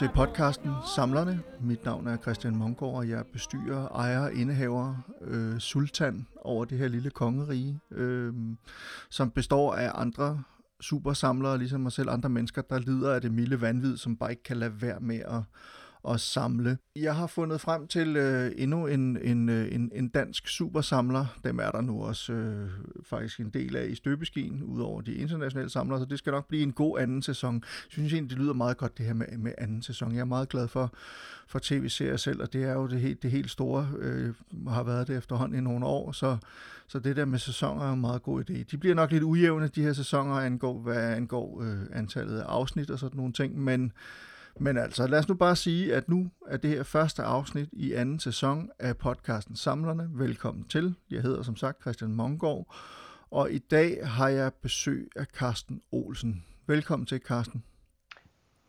til podcasten Samlerne. Mit navn er Christian Mongård, og jeg bestyrer, ejer, indehaver, øh, sultan over det her lille kongerige, øh, som består af andre supersamlere, ligesom mig selv, andre mennesker, der lider af det milde vanvid, som bare ikke kan lade være med at, at samle. Jeg har fundet frem til øh, endnu en, en, øh, en, en dansk supersamler. Dem er der nu også øh, faktisk en del af i støbeskien, udover de internationale samlere, så det skal nok blive en god anden sæson. Jeg synes egentlig, det lyder meget godt det her med, med anden sæson. Jeg er meget glad for, for tv-serier selv, og det er jo det helt, det helt store, øh, har været det efterhånden i nogle år, så, så det der med sæsoner er jo en meget god idé. De bliver nok lidt ujævne, de her sæsoner, angår, hvad angår øh, antallet af afsnit og sådan nogle ting, men men altså, lad os nu bare sige, at nu er det her første afsnit i anden sæson af podcasten Samlerne. Velkommen til. Jeg hedder som sagt Christian Mongård, og i dag har jeg besøg af Carsten Olsen. Velkommen til, Carsten.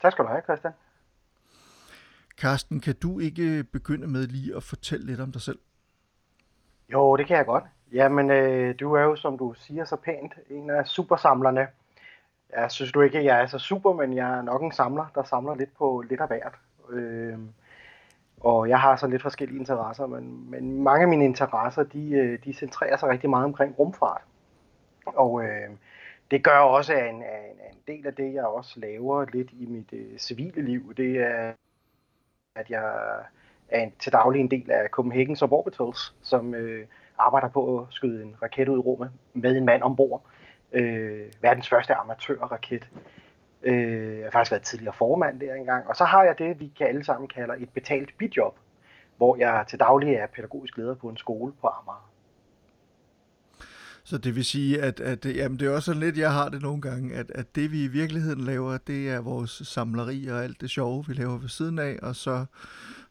Tak skal du have, Christian. Carsten, kan du ikke begynde med lige at fortælle lidt om dig selv? Jo, det kan jeg godt. Jamen, øh, du er jo, som du siger så pænt, en af supersamlerne. Jeg synes du ikke, at jeg er så super, men jeg er nok en samler, der samler lidt på lidt af hvert. Øh, og jeg har så lidt forskellige interesser, men, men mange af mine interesser, de, øh, de centrerer sig rigtig meget omkring rumfart. Og øh, det gør også, at en, en, en del af det, jeg også laver lidt i mit øh, civile liv, det er, at jeg er en, til daglig en del af Copenhagen Suborbitals, som øh, arbejder på at skyde en raket ud i rummet med en mand ombord. Øh, verdens første amatørraket. Øh, jeg har faktisk været tidligere formand der engang. Og så har jeg det, vi kan alle sammen kalder et betalt bidjob, hvor jeg til daglig er pædagogisk leder på en skole på Amager. Så det vil sige, at, at jamen det er også sådan lidt, jeg har det nogle gange, at, at det vi i virkeligheden laver, det er vores samleri og alt det sjove, vi laver ved siden af, og så,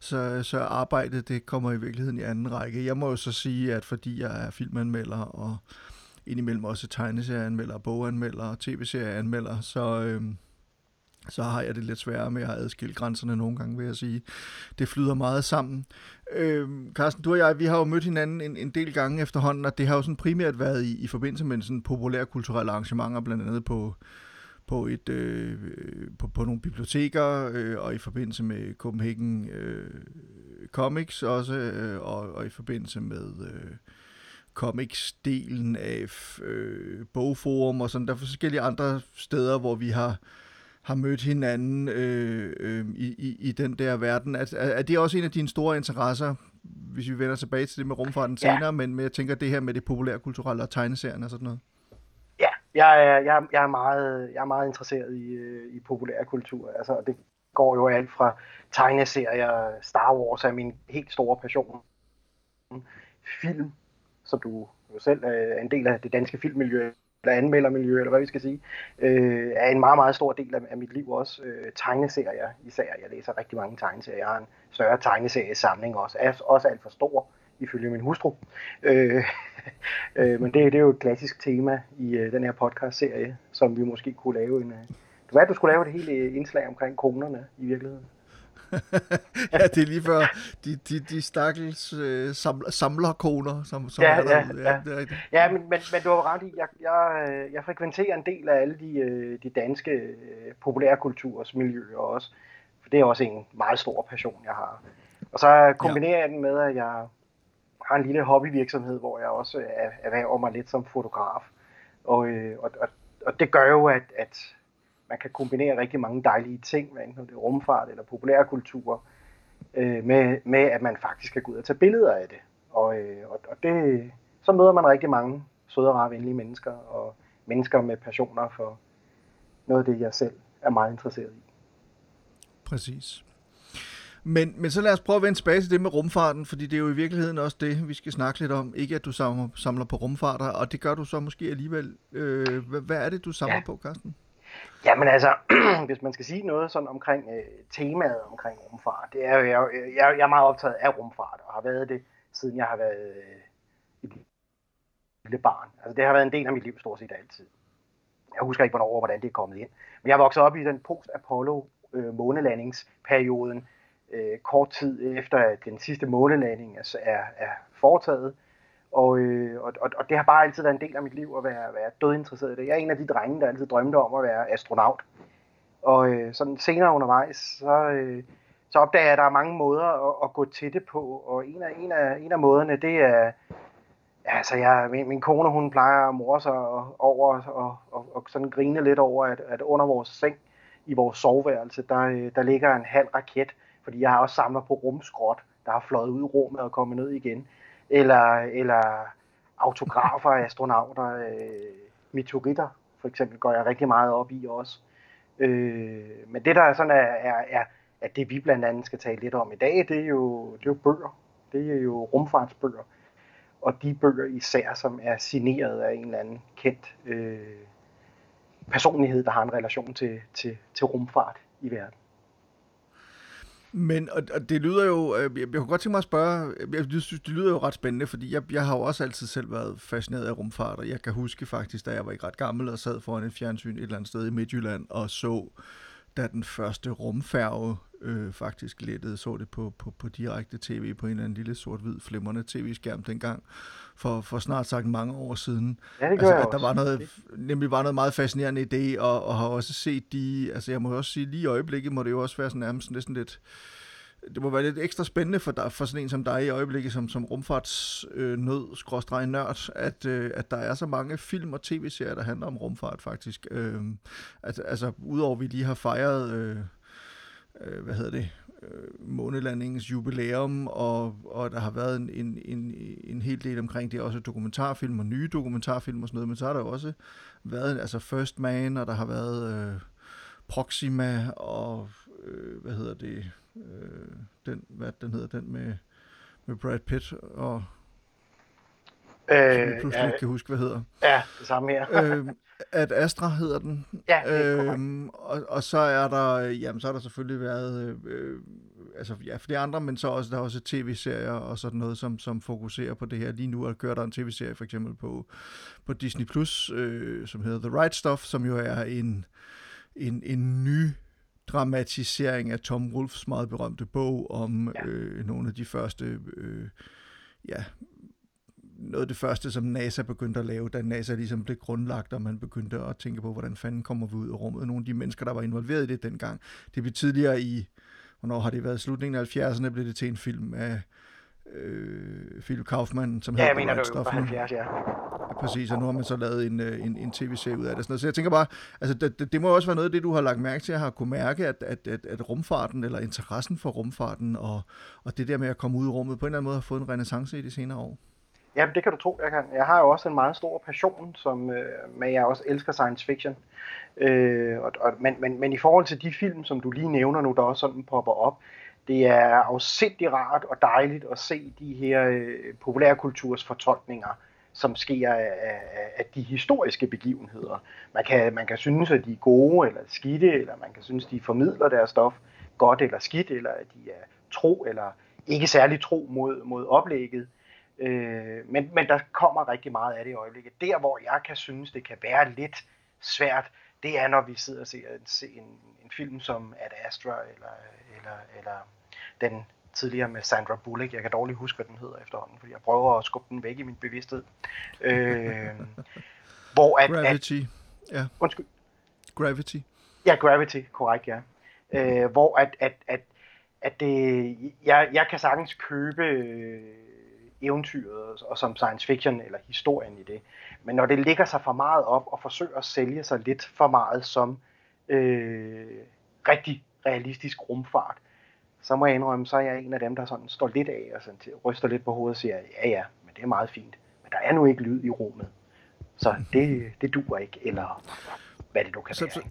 så, så arbejdet, det kommer i virkeligheden i anden række. Jeg må jo så sige, at fordi jeg er filmanmelder og indimellem også tegneserieanmelder, boganmelder tv-serieanmelder, så, øh, så har jeg det lidt sværere med at adskille grænserne nogle gange, vil jeg sige. Det flyder meget sammen. Øh, Carsten, du og jeg, vi har jo mødt hinanden en, en del gange efterhånden, og det har jo sådan primært været i, i forbindelse med sådan populære kulturelle arrangementer, blandt andet på, på, et, øh, på, på nogle biblioteker, øh, og i forbindelse med Copenhagen øh, Comics også, øh, og, og i forbindelse med... Øh, comics-delen af øh, bogforum og sådan. Der er forskellige andre steder, hvor vi har, har mødt hinanden øh, øh, i, i, i den der verden. Er, er det også en af dine store interesser, hvis vi vender tilbage til det med rumfarten ja. senere, men, men jeg tænker det her med det populære kulturelle og tegneserien og sådan noget? Ja, jeg er, jeg, jeg er, meget, jeg er meget interesseret i, øh, i populær kultur. Altså, det går jo alt fra tegneserier, Star Wars er min helt store passion, film, som du jo selv er en del af det danske filmmiljø, eller anmeldermiljø, eller hvad vi skal sige, øh, er en meget, meget stor del af, af mit liv også. Øh, tegneserier især. Jeg læser rigtig mange tegneserier. Jeg har en større tegneseriesamling også. Er også alt for stor, ifølge min hustru. Øh, øh, men det, det er jo et klassisk tema i øh, den her podcast-serie, som vi måske kunne lave en... Øh, det var, at du skulle lave det hele øh, indslag omkring konerne i virkeligheden. ja, det er lige før de, de, de stakkels øh, samler, samlerkoner, som, som ja, er der. Ja, ja. ja, ja men, men, men du har ret i, jeg, jeg, øh, jeg frekventerer en del af alle de, øh, de danske øh, populærkulturs miljøer også. For det er også en meget stor passion, jeg har. Og så kombinerer ja. jeg den med, at jeg har en lille hobbyvirksomhed, hvor jeg også erhverver mig lidt som fotograf. Og, og, og, og det gør jo, at, at man kan kombinere rigtig mange dejlige ting, hvad enten det er rumfart eller populærkultur, øh, med, med at man faktisk kan gå ud og tage billeder af det. Og, øh, og, og det, så møder man rigtig mange søde og rare, venlige mennesker, og mennesker med passioner for noget af det, jeg selv er meget interesseret i. Præcis. Men, men så lad os prøve at vende tilbage til det med rumfarten, fordi det er jo i virkeligheden også det, vi skal snakke lidt om. Ikke at du samler, samler på rumfarter, og det gør du så måske alligevel. Øh, hvad, hvad er det, du samler ja. på, Carsten? Jamen altså, hvis man skal sige noget sådan omkring øh, temaet omkring rumfart, det er jo, jeg, jeg, jeg er meget optaget af rumfart, og har været det, siden jeg har været øh, et lille barn. Altså det har været en del af mit liv stort set altid. Jeg husker ikke, hvornår og hvordan det er kommet ind. Men jeg voksede op i den post-Apollo øh, månelandingsperioden, øh, kort tid efter, at den sidste månelanding er, er, er foretaget. Og, øh, og, og det har bare altid været en del af mit liv at være, være dødinteresseret i det. Jeg er en af de drenge, der altid drømte om at være astronaut. Og øh, sådan senere undervejs, så, øh, så opdager jeg, at der er mange måder at, at gå til det på. Og en af, en af, en af måderne, det er, altså jeg, min, min kone, hun plejer at mor sig over og, og, og sådan grine lidt over, at, at under vores seng i vores soveværelse, der, øh, der ligger en halv raket, fordi jeg har også samlet på rumskrot, der har fløjet ud i rummet og kommet ned igen. Eller, eller autografer af astronauter, øh, meteoritter for eksempel, går jeg rigtig meget op i også. Øh, men det der sådan er, er, er, at det vi blandt andet skal tale lidt om i dag, det er jo, det er jo bøger. Det er jo rumfartsbøger. Og de bøger især, som er signeret af en eller anden kendt øh, personlighed, der har en relation til, til, til rumfart i verden. Men og, og det lyder jo, øh, jeg, jeg kunne godt tænke mig at spørge, øh, jeg synes, det lyder jo ret spændende, fordi jeg, jeg har jo også altid selv været fascineret af rumfart, og jeg kan huske faktisk, da jeg var ikke ret gammel og sad foran en fjernsyn et eller andet sted i Midtjylland og så, da den første rumfærge øh, faktisk lettede, så det på, på, på direkte tv på en eller anden lille sort-hvid flimrende tv-skærm dengang, for, for snart sagt mange år siden. Ja, det altså, at der var noget, nemlig var noget meget fascinerende i det, og, og har også set de, altså jeg må også sige, lige i øjeblikket må det jo også være sådan nærmest næsten lidt, det må være lidt ekstra spændende for, dig, for sådan en som dig i øjeblikket, som, som rumfartsnød, øh, skråstrej nørd, at, øh, at der er så mange film og tv-serier, der handler om rumfart faktisk. Øh, at, altså, udover at vi lige har fejret, øh, øh, hvad hedder det, øh, månelandingens jubilæum, og, og der har været en, en, en, en hel del omkring det, også dokumentarfilm og nye dokumentarfilm og sådan noget, men så har der også været altså First Man, og der har været øh, Proxima, og øh, hvad hedder det, øh, den, hvad den hedder, den med, med Brad Pitt og øh, jeg pludselig ja, kan huske, hvad hedder. Ja, det samme her. øh, at Astra hedder den. Ja, det er øhm, og, og så er der, jamen så har der selvfølgelig været, øh, altså ja, flere andre, men så også, der er også tv-serier og sådan noget, som, som fokuserer på det her. Lige nu er kører der en tv-serie for eksempel på, på Disney+, Plus, øh, som hedder The Right Stuff, som jo er en, en, en ny dramatisering af Tom Wolfs meget berømte bog om ja. øh, nogle af de første øh, ja, noget af det første, som NASA begyndte at lave, da NASA ligesom blev grundlagt, og man begyndte at tænke på, hvordan fanden kommer vi ud af rummet. Nogle af de mennesker, der var involveret i det dengang, det blev tidligere i, hvornår har det været, slutningen af 70'erne, blev det til en film af øh, Philip Kaufman, som ja, hedder mener, det var 70, ja. ja. Præcis, og nu har man så lavet en, øh, en, en tv-serie ud af det. Sådan noget. Så jeg tænker bare, altså det, det, det må også være noget af det, du har lagt mærke til, at har kunne mærke, at, at, at, at rumfarten, eller interessen for rumfarten, og, og det der med at komme ud i rummet, på en eller anden måde har fået en renaissance i de senere år. Ja, det kan du tro, jeg kan. Jeg har jo også en meget stor passion, som, øh, men jeg også elsker science fiction. Øh, og, og, men, men, men i forhold til de film, som du lige nævner nu, der også sådan popper op, det er afsindig rart og dejligt at se de her øh, populærkulturs fortolkninger, som sker af, af, af de historiske begivenheder. Man kan, man kan synes, at de er gode eller skidte, eller man kan synes, at de formidler deres stof godt eller skidt, eller at de er tro eller ikke særlig tro mod, mod oplægget. Øh, men, men der kommer rigtig meget af det i øjeblikket. Der, hvor jeg kan synes, det kan være lidt svært, det er, når vi sidder og ser en, en, en film som Ad Astra, eller, eller, eller den tidligere med Sandra Bullock. Jeg kan dårligt huske, hvad den hedder efterhånden, fordi jeg prøver at skubbe den væk i min bevidsthed. Øh, hvor at, Gravity. At, ja. Undskyld. Gravity. Ja, Gravity, korrekt, ja. Øh, hvor at, at, at, at det, jeg, jeg kan sagtens købe øh, eventyret og som science fiction eller historien i det. Men når det ligger sig for meget op og forsøger at sælge sig lidt for meget som øh, rigtig realistisk rumfart, så må jeg indrømme, så er jeg en af dem, der sådan står lidt af og sådan, ryster lidt på hovedet og siger, ja ja, men det er meget fint. Men der er nu ikke lyd i rummet. Så det, det duer ikke, eller hvad det nu kan så, være. Så,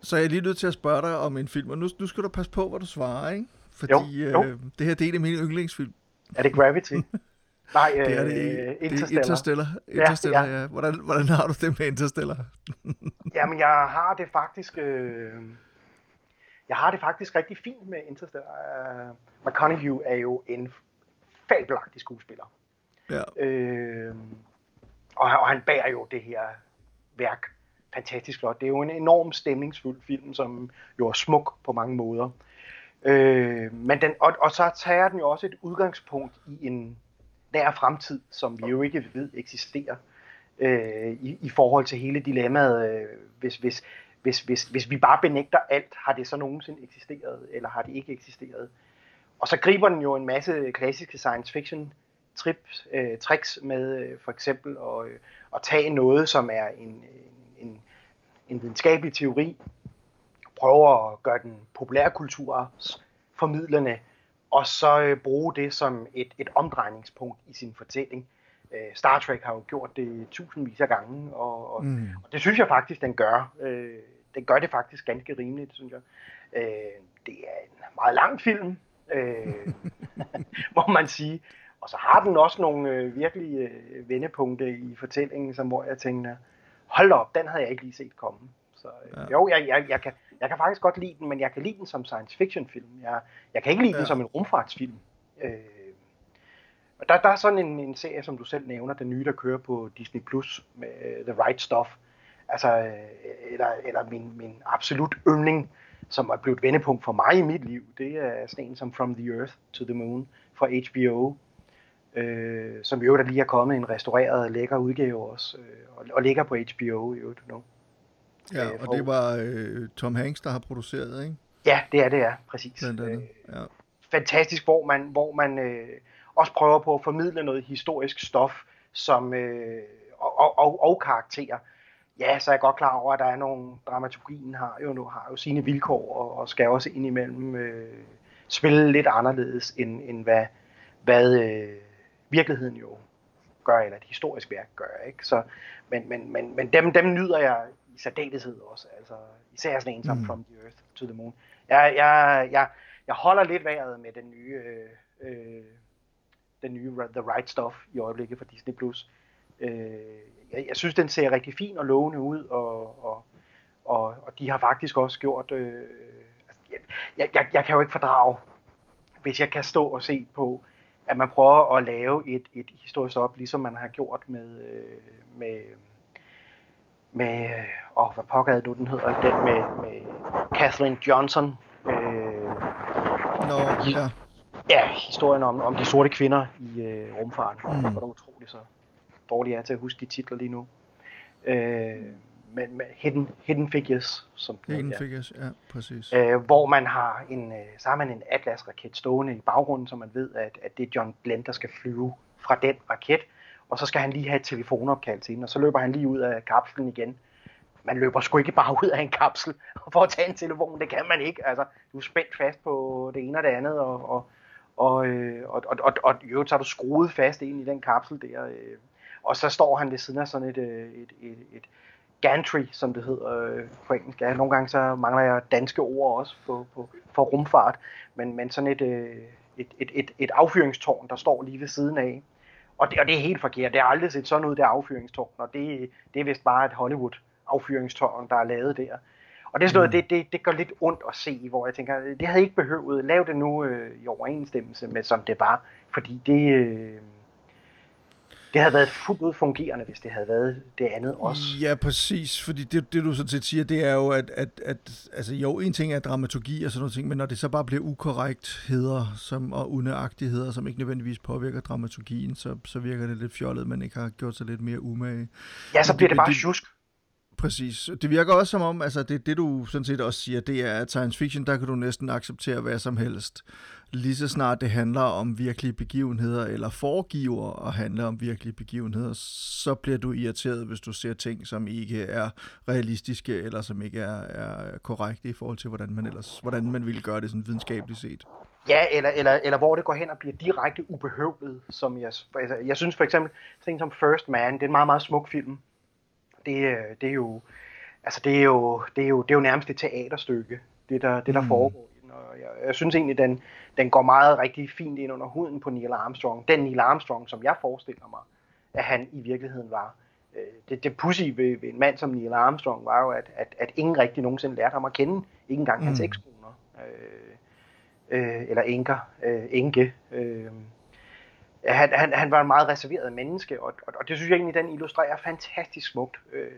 så er jeg lige nødt til at spørge dig om en film, og nu, nu skal du passe på, hvad du svarer, ikke? Fordi jo, jo. Øh, det her det er en af mine yndlingsfilm. Er det Gravity? Nej, det er det, øh, Interstellar. Det er Interstellar, Interstellar ja, ja. ja. Hvordan, hvordan har du det med Interstellar? Jamen, jeg har det faktisk... Øh, jeg har det faktisk rigtig fint med Interstellar. Uh, McConaughey er jo en fabelagtig skuespiller. Ja. Øh, og, og han bærer jo det her værk fantastisk flot. Det er jo en enorm stemningsfuld film, som jo er smuk på mange måder. Øh, men den, og, og så tager den jo også et udgangspunkt i en nær fremtid, som vi jo ikke ved eksisterer øh, i, i forhold til hele dilemmaet, øh, hvis, hvis, hvis, hvis, hvis vi bare benægter alt, har det så nogensinde eksisteret, eller har det ikke eksisteret? Og så griber den jo en masse klassiske science fiction trip, øh, tricks med øh, for eksempel at, øh, at tage noget, som er en, en, en videnskabelig teori, prøver at gøre den populærkulturs formidlende, og så øh, bruge det som et, et omdrejningspunkt i sin fortælling. Øh, Star Trek har jo gjort det tusindvis af gange, og, og, mm. og det synes jeg faktisk, den gør. Øh, den gør det faktisk ganske rimeligt, synes jeg. Øh, det er en meget lang film, øh, må man sige. Og så har den også nogle øh, virkelig øh, vendepunkter i fortællingen, som hvor jeg tænkte, hold op, den havde jeg ikke lige set komme. Så øh, ja. jo, jeg, jeg, jeg, kan, jeg kan faktisk godt lide den, men jeg kan lide den som science fiction film. Jeg, jeg kan ikke lide ja. den som en rumfartsfilm. Øh, og der, der er sådan en, en serie, som du selv nævner, den nye, der kører på Disney Plus med uh, The Right Stuff. Altså, øh, eller, eller min, min absolut yndling, som er blevet et vendepunkt for mig i mit liv, det er sådan en som From the Earth to the Moon fra HBO, øh, som jo der lige er kommet en restaureret, lækker udgave også, øh, og, og ligger på HBO i øvrigt nu. Ja, øh, og det var øh, Tom Hanks, der har produceret, ikke? Ja, det er det, er, præcis. Blandt andet, øh, ja. Fantastisk, hvor man, hvor man øh, også prøver på at formidle noget historisk stof, som, øh, og, og, og karakterer. Ja, så er jeg godt klar over, at der er nogle, dramaturgien har jo, nu, har jo sine vilkår, og, og skal også indimellem øh, spille lidt anderledes, end, end hvad, hvad øh, virkeligheden jo gør, eller et historisk værk gør. Ikke? Så, men men, men, men dem, dem nyder jeg i særdeleshed også, altså især sådan en som mm. From the Earth to the Moon. Jeg, jeg, jeg, jeg holder lidt vejret med den nye, øh, øh, den nye The Right Stuff i øjeblikket for Disney+. Plus. Øh, jeg, jeg synes, den ser rigtig fin og lovende ud, og, og, og, og de har faktisk også gjort... Øh, altså, jeg, jeg, jeg kan jo ikke fordrage, hvis jeg kan stå og se på, at man prøver at lave et, et historisk op, ligesom man har gjort med, øh, med, med åh, hvad pokker er det nu, den hedder, den med, med Kathleen Johnson. Øh, Nå, ja. Ja, historien om, om de sorte kvinder i øh, rumfarten. Mm. Hvor utroligt så dårligt er til at huske de titler lige nu. Øh, men med Hidden, Hidden Figures, som Hidden Figures, ja, præcis. Øh, hvor man har en, øh, så har man en Atlas-raket stående i baggrunden, så man ved, at, at det er John Glenn, der skal flyve fra den raket, og så skal han lige have et telefonopkald til hende, og så løber han lige ud af kapslen igen. Man løber sgu ikke bare ud af en kapsel for at tage en telefon, det kan man ikke. Altså, du er spændt fast på det ene og det andet, og, og, og, øh, og, og, og, og, og, og så er du skruet fast ind i den kapsel der, øh, og så står han ved siden af sådan et, øh, et, et, et gantry, som det hedder øh, på engelsk. Ja, nogle gange så mangler jeg danske ord også på, på, for rumfart, men, men sådan et, øh, et, et, et, et affyringstårn, der står lige ved siden af. Og det, og det er helt forkert. Det har aldrig set sådan ud, det affyringstårn, og det, det er vist bare et Hollywood affyringstårn, der er lavet der. Og det er sådan noget, mm. det, det, det gør lidt ondt at se, hvor jeg tænker, det havde ikke behøvet. Lav det nu øh, i overensstemmelse med, som det var. Fordi det, øh, det havde været fuldt ud fungerende, hvis det havde været det andet også. Ja, præcis, fordi det, det du sådan set siger, det er jo, at, at, at altså, jo, en ting er dramaturgi og sådan noget ting, men når det så bare bliver ukorrektheder som, og unøagtigheder, som ikke nødvendigvis påvirker dramaturgien, så, så virker det lidt fjollet, man ikke har gjort sig lidt mere umage. Ja, så bliver det, det bare tjusk. Præcis. Det virker også som om, altså det, det du sådan set også siger, det er, at science fiction, der kan du næsten acceptere hvad som helst. Lige så snart det handler om virkelige begivenheder, eller foregiver at handle om virkelige begivenheder, så bliver du irriteret, hvis du ser ting, som ikke er realistiske, eller som ikke er, er korrekte i forhold til, hvordan man ellers, hvordan man ville gøre det sådan videnskabeligt set. Ja, eller, eller, eller hvor det går hen og bliver direkte ubehøvlet, som jeg, altså, jeg synes for eksempel, ting som First Man, det er en meget, meget smuk film, det, øh, det er jo altså det er jo, det er jo, det er jo nærmest et teaterstykke, det der, det der mm. foregår i den. Og jeg, jeg synes egentlig, den, den går meget rigtig fint ind under huden på Neil Armstrong. Den Neil Armstrong, som jeg forestiller mig, at han i virkeligheden var. Øh, det, det pussy ved, ved en mand som Neil Armstrong var jo, at, at, at ingen rigtig nogensinde lærte ham at kende. Ikke engang mm. hans ekskoner. Øh, øh, eller enker, øh, enke. Øh, han, han, han var en meget reserveret menneske, og, og, og det synes jeg egentlig, den illustrerer fantastisk smukt øh,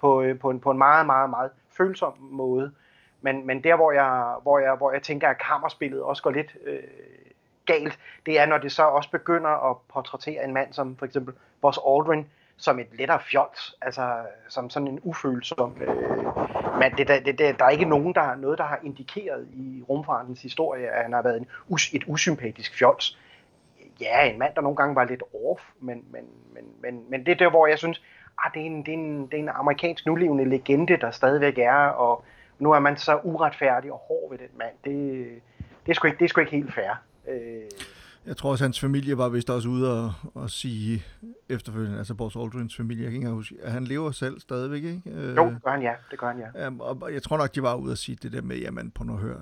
på, øh, på, en, på en meget, meget, meget følsom måde. Men, men der, hvor jeg, hvor, jeg, hvor jeg tænker, at kammerspillet også går lidt øh, galt, det er, når det så også begynder at portrættere en mand som for eksempel Boss Aldrin, som et lettere fjols, altså som sådan en ufølsom øh, mand. Det, det, det, der er ikke nogen, der noget, der har indikeret i rumfartens historie, at han har været en, et usympatisk fjols. Ja, en mand, der nogle gange var lidt off, men, men, men, men, men det er der, hvor jeg synes, ah, det, er en, det, er en, det er en amerikansk nulevende legende, der stadigvæk er, og nu er man så uretfærdig og hård ved den mand. Det, det, er, sgu ikke, det er sgu ikke helt fair. Øh, jeg tror også, hans familie var vist også ude og, og sige efterfølgende, altså Boris Aldrins familie, jeg kan ikke huske, at han lever selv stadigvæk, ikke? Øh, jo, det gør han ja, det gør han ja. Um, og jeg tror nok, de var ude og sige det der med, jamen på noget hør,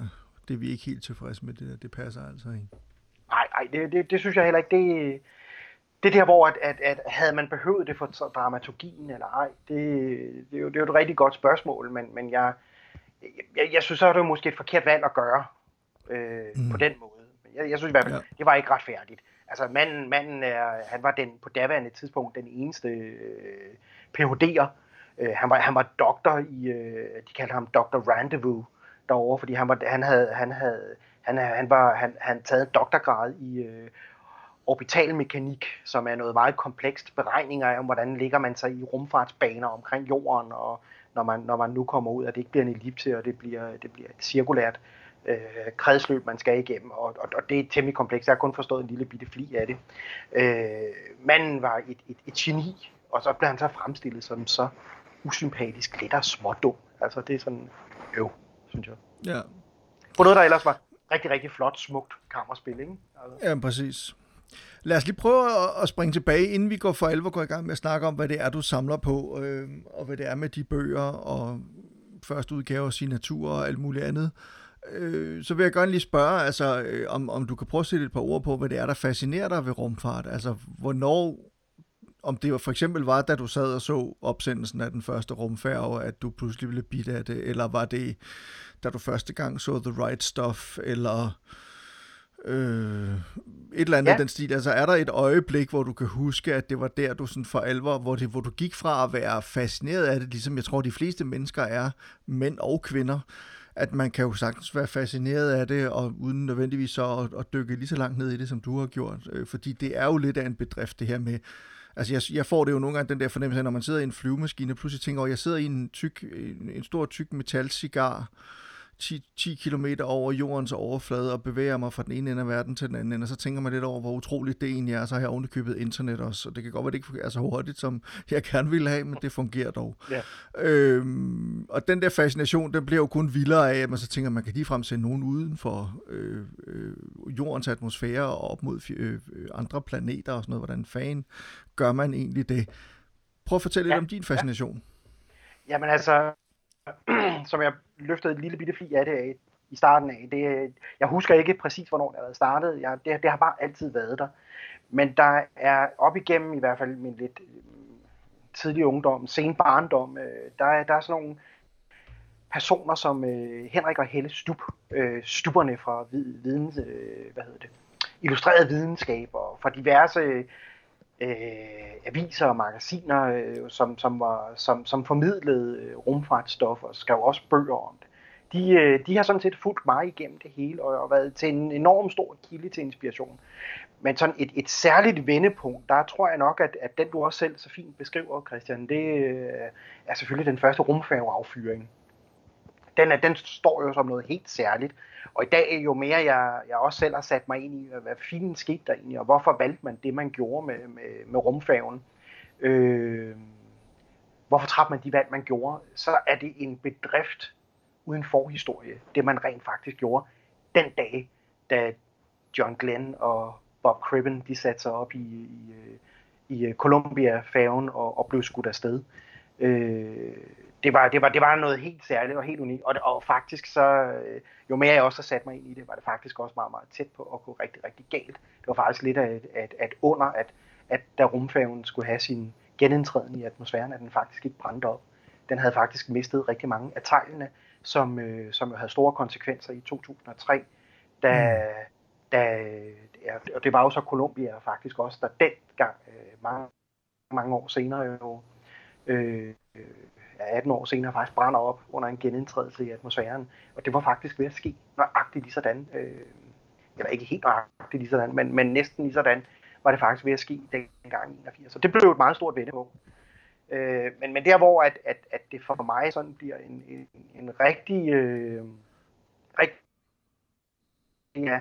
det er vi ikke helt tilfredse med, det der, det passer altså ikke. Nej, det, det, det, synes jeg heller ikke, det, det der, hvor at, at, at havde man behøvet det for dramaturgien eller ej, det, det, er, jo, det er jo et rigtig godt spørgsmål, men, men jeg, jeg, jeg synes så, er det måske et forkert valg at gøre øh, mm. på den måde. Jeg, jeg synes i hvert fald, ja. det var ikke retfærdigt. Altså manden, manden er, han var den på daværende tidspunkt den eneste øh, Ph.D.'er. Øh, han, var, han var doktor i, øh, de kaldte ham Dr. Rendezvous derovre, fordi han, var, han havde, han havde, han, han var, han, han taget en doktorgrad i øh, orbitalmekanik, som er noget meget komplekst beregninger om, hvordan ligger man sig i rumfartsbaner omkring jorden, og når man, når man nu kommer ud, at det ikke bliver en ellipse, og det bliver, det bliver et cirkulært øh, kredsløb, man skal igennem, og, og, og det er temmelig komplekst. Jeg har kun forstået en lille bitte fli af det. Øh, manden var et, et, et geni, og så blev han så fremstillet som så usympatisk, lidt og smådum. Altså det er sådan, øv, synes jeg. Ja. På noget, der ellers var rigtig, rigtig flot, smukt kammerspil, ikke? Altså. Ja, præcis. Lad os lige prøve at springe tilbage, inden vi går for alvor går i gang med at snakke om, hvad det er, du samler på, øh, og hvad det er med de bøger, og første udgave og signatur og alt muligt andet. Øh, så vil jeg gerne lige spørge, altså, øh, om, om du kan prøve at sætte et par ord på, hvad det er, der fascinerer dig ved rumfart. Altså, hvornår, om det for eksempel var, da du sad og så opsendelsen af den første rumfærge, at du pludselig ville bidt af det, eller var det, da du første gang så The Right Stuff, eller øh, et eller andet ja. den stil. Altså er der et øjeblik, hvor du kan huske, at det var der, du sådan for alvor, hvor, det, hvor du gik fra at være fascineret af det, ligesom jeg tror, de fleste mennesker er, mænd og kvinder, at man kan jo sagtens være fascineret af det, og uden nødvendigvis så at, at dykke lige så langt ned i det, som du har gjort. Øh, fordi det er jo lidt af en bedrift, det her med, Altså, jeg, jeg får det jo nogle gange, den der fornemmelse, når man sidder i en flyvemaskine, og pludselig tænker, at jeg sidder i en, tyk, en, en stor tyk metalcigar, 10, 10 km over jordens overflade og bevæger mig fra den ene ende af verden til den anden ende, og så tænker man lidt over, hvor utroligt det egentlig er. Så har jeg ovenikøbet internet også, og det kan godt være, det ikke fungerer så hurtigt, som jeg gerne ville have, men det fungerer dog. Ja. Øhm, og den der fascination, den bliver jo kun vildere af, at man så tænker, at man kan ligefrem sende nogen uden for øh, øh, jordens atmosfære og op mod øh, andre planeter og sådan noget. Hvordan fanden gør man egentlig det? Prøv at fortælle ja. lidt om din fascination. Ja. Jamen altså, som jeg løftet et lille bitte fli af det af i starten af. Det, jeg husker ikke præcis, hvornår det har startet. Jeg, det, det har bare altid været der. Men der er op igennem i hvert fald min lidt øh, tidlige ungdom, sen barndom, øh, der, er, der er sådan nogle personer som øh, Henrik og Helle Stub, øh, stuberne fra videns, øh, hvad hedder det, illustreret videnskab og fra diverse øh, aviser og magasiner, øh, som, som, var, som, som formidlede øh, rumfartsstof og skrev også bøger om det. De, øh, de har sådan set fulgt mig igennem det hele og, og været til en enorm stor kilde til inspiration. Men sådan et, et særligt vendepunkt, der tror jeg nok, at, at den du også selv så fint beskriver, Christian, det øh, er selvfølgelig den første rumfærgeaffyring. Den, er, den står jo som noget helt særligt. Og i dag, jo mere jeg, jeg også selv har sat mig ind i, hvad fint skete der egentlig, og hvorfor valgte man det, man gjorde med, med, med rumfærgen, øh, hvorfor træffede man de valg, man gjorde, så er det en bedrift uden forhistorie, det man rent faktisk gjorde den dag, da John Glenn og Bob Cribben, de satte sig op i, i, øh, i Columbia-færgen og, og blev skudt afsted. Øh, det var, det, var, det var noget helt særligt og helt unikt. Og, og faktisk så, øh, jo mere jeg også har sat mig ind i det, var det faktisk også meget, meget tæt på at gå rigtig, rigtig galt. Det var faktisk lidt af et, at, at under, at, at da rumfærgen skulle have sin genindtræden i atmosfæren, at den faktisk ikke brændte op. Den havde faktisk mistet rigtig mange af teglene, som, øh, som havde store konsekvenser i 2003, da, mm. da ja, og det var jo så Colombia faktisk også, der dengang, øh, mange, mange år senere jo, øh, 18 år senere faktisk brænder op under en genindtrædelse i atmosfæren. Og det var faktisk ved at ske nøjagtigt lige sådan. Øh, eller ikke helt nøjagtigt lige sådan, men, men næsten lige sådan var det faktisk ved at ske dengang i 81. Så det blev et meget stort vendepunkt. Øh, men, men der hvor at, at, at det for mig sådan bliver en, en, en rigtig, øh, rigtig ja,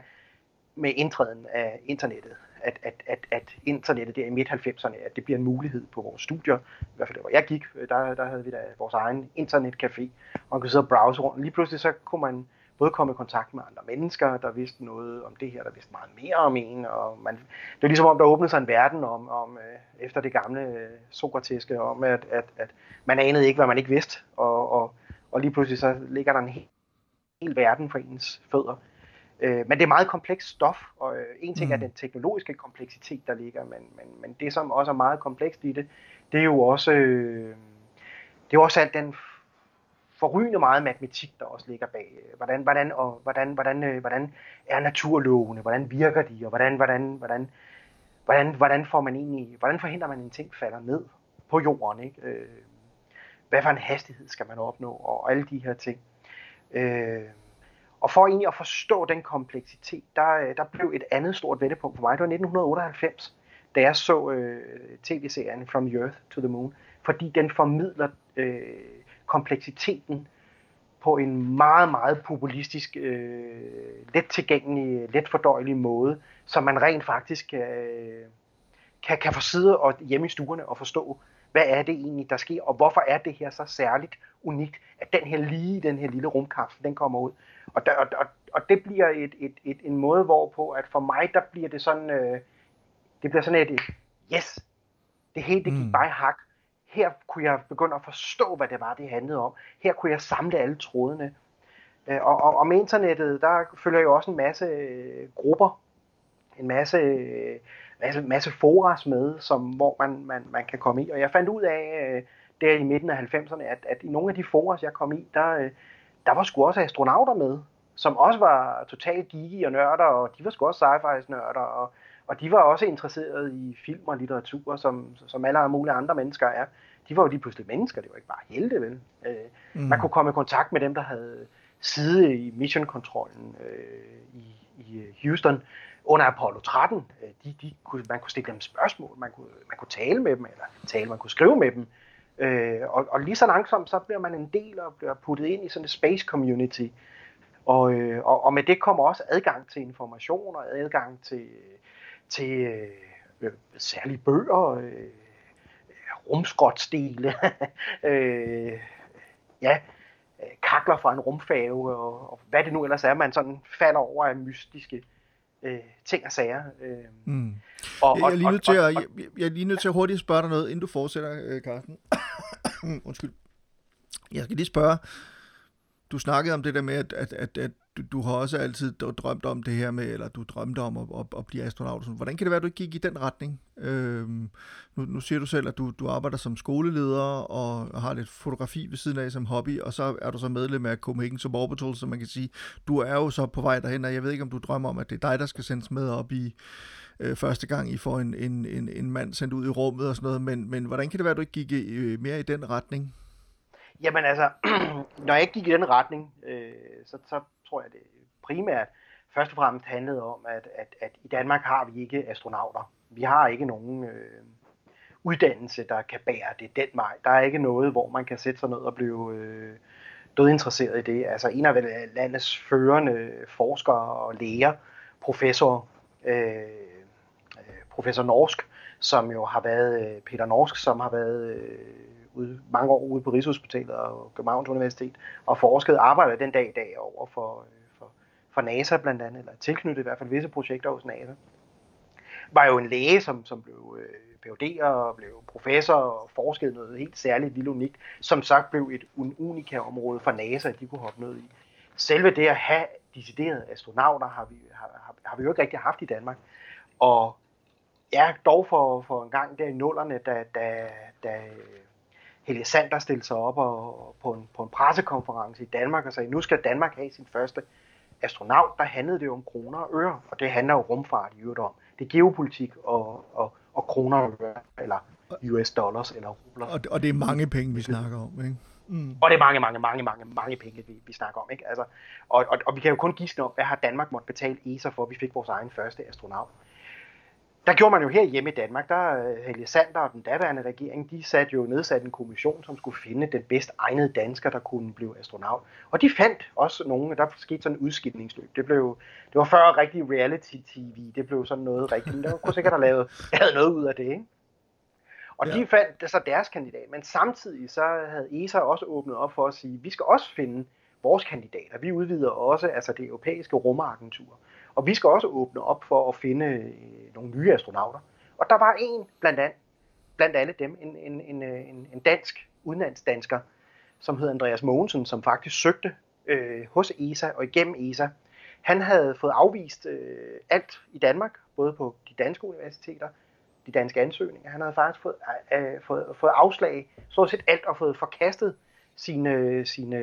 med indtræden af internettet, at, at, at, at internettet der i midt-90'erne, at det bliver en mulighed på vores studier, i hvert fald der hvor jeg gik, øh, der, der havde vi da vores egen internetcafé, og man kunne sidde og browse rundt. Lige pludselig så kunne man både komme i kontakt med andre mennesker, der vidste noget om det her, der vidste meget mere om en, og man, det er ligesom om, der åbnede sig en verden om, om øh, efter det gamle øh, Sokrateske, om at, at, at man anede ikke, hvad man ikke vidste, og, og, og lige pludselig så ligger der en hel, hel verden for ens fødder. Øh, men det er meget komplekst stof, og øh, en ting mm. er den teknologiske kompleksitet, der ligger, men, men, men det, som også er meget komplekst i det, det er jo også, øh, det er også alt den forrygende meget matematik, der også ligger bag. Hvordan, hvordan, og, hvordan, hvordan, øh, hvordan er naturlovene, hvordan virker de, og hvordan, hvordan, hvordan, hvordan, hvordan, får man egentlig, hvordan forhindrer man en ting falder ned på jorden, ikke? Øh, hvad for en hastighed skal man opnå, og alle de her ting. Øh, og for egentlig at forstå den kompleksitet, der, øh, der blev et andet stort vendepunkt for mig. Det var 1998, da jeg så øh, tv-serien From Earth to the Moon, fordi den formidler øh, kompleksiteten på en meget, meget populistisk, øh, let tilgængelig, let fordøjelig måde, så man rent faktisk øh, kan, kan få sidde og hjemme i stuerne og forstå, hvad er det egentlig, der sker, og hvorfor er det her så særligt unikt, at den her lige, den her lille rumkapsel, den kommer ud. Og, der, og, og, og det bliver et, et, et, en måde, hvorpå, at for mig, der bliver det sådan, øh, det bliver sådan et, yes, det hele, det gik mm. bare hak. Her kunne jeg begynde at forstå, hvad det var, det handlede om. Her kunne jeg samle alle trådene. Øh, og, og, og med internettet, der følger jo også en masse øh, grupper, en masse, masse, masse foras med, som, hvor man, man, man kan komme i. Og jeg fandt ud af, øh, der i midten af 90'erne, at, at i nogle af de foras, jeg kom i, der, der var sgu også astronauter med, som også var totalt geeky og nørder, og de var sgu også sci-fi nørder, og, og de var også interesserede i film og litteratur, som, som alle mulige andre mennesker er. De var jo lige pludselig mennesker, det var ikke bare helte, vel? Øh, mm. Man kunne komme i kontakt med dem, der havde side i mission-kontrollen øh, i, i Houston under Apollo 13. Øh, de, de kunne, man kunne stille dem spørgsmål, man kunne, man kunne tale med dem, eller tale, man kunne skrive med dem. Øh, og, og lige så langsomt, så bliver man en del og bliver puttet ind i sådan et space community. Og, øh, og, og med det kommer også adgang til information og adgang til, til øh, særlige bøger, øh, rumskrotstile, øh, ja, kakler fra en rumfave, og, og hvad det nu ellers er, man sådan falder over af mystiske øh, ting og sager. Øh. Mm. Og, jeg, jeg, er lige nødt til at, jeg, jeg er lige nødt til at hurtigt spørge dig noget, inden du fortsætter, øh, Carsten. Undskyld. Jeg skal lige spørge, du snakkede om det der med, at, at, at, at du, du har også altid drømt om det her med, eller du drømte om at, at, at blive astronaut. Hvordan kan det være, at du ikke gik i den retning? Øhm, nu, nu siger du selv, at du, du arbejder som skoleleder og har lidt fotografi ved siden af som hobby, og så er du så medlem af Copenhagen Suborbital, så man kan sige, du er jo så på vej derhen, og jeg ved ikke, om du drømmer om, at det er dig, der skal sendes med op i øh, første gang, I får en, en, en, en mand sendt ud i rummet og sådan noget, men, men hvordan kan det være, at du ikke gik i, øh, mere i den retning? Jamen altså, når jeg ikke gik i den retning, øh, så, så tror jeg, det primært først og fremmest handlede om, at, at, at i Danmark har vi ikke astronauter. Vi har ikke nogen øh, uddannelse, der kan bære det den vej. Der er ikke noget, hvor man kan sætte sig ned og blive øh, dødinteresseret i det. Altså en af landets førende forskere og læger, professor, øh, øh professor Norsk, som jo har været, øh, Peter Norsk, som har været øh, ude, mange år ude på Rigshospitalet og Københavns Universitet, og forsket arbejder den dag i dag over for, øh, for, for NASA blandt andet, eller tilknyttet i hvert fald visse projekter hos NASA. Var jo en læge, som, som blev øh, PhD'er og blev professor og forskede noget helt særligt, vildt unikt, som sagt blev et unika område for NASA, de kunne hoppe ned i. Selve det at have deciderede astronauter har vi, har, har, har vi jo ikke rigtig haft i Danmark. Og ja, dog for, for en gang der i nullerne, da, da, da Helge Sander stillede sig op og, på, en, på en pressekonference i Danmark og sagde, nu skal Danmark have sin første astronaut, der handlede det om kroner og øre, og det handler jo rumfart i øvrigt om. Det er geopolitik og, og, og kroner og øre, eller US dollars eller rubler. Og, og det er mange penge, vi snakker om, ikke? Mm. Og det er mange, mange, mange, mange, mange penge, vi, vi snakker om. Ikke? Altså, og, og, og vi kan jo kun gisne om, hvad har Danmark måtte betale ESA for, at vi fik vores egen første astronaut. Der gjorde man jo her hjemme i Danmark, der øh, Helge Sander og den daværende regering, de satte jo nedsat en kommission, som skulle finde den bedst egnede dansker, der kunne blive astronaut. Og de fandt også nogle, der skete sådan en udskidningsløb. Det, blev, det var før rigtig reality-tv, det blev sådan noget rigtigt, men der kunne sikkert have lavet havde noget ud af det, ikke? Og ja. de fandt så deres kandidat, men samtidig så havde ESA også åbnet op for at sige, vi skal også finde vores kandidater. Vi udvider også altså det europæiske rumagentur. Og vi skal også åbne op for at finde øh, nogle nye astronauter. Og der var en blandt, andet, blandt andet dem, en, en, en, en, en dansk, udenlandsdansker, som hed Andreas Mogensen, som faktisk søgte øh, hos ESA og igennem ESA. Han havde fået afvist øh, alt i Danmark, både på de danske universiteter, de danske ansøgninger. Han havde faktisk fået, øh, fået, fået afslag, så set alt, og fået forkastet sine, sine,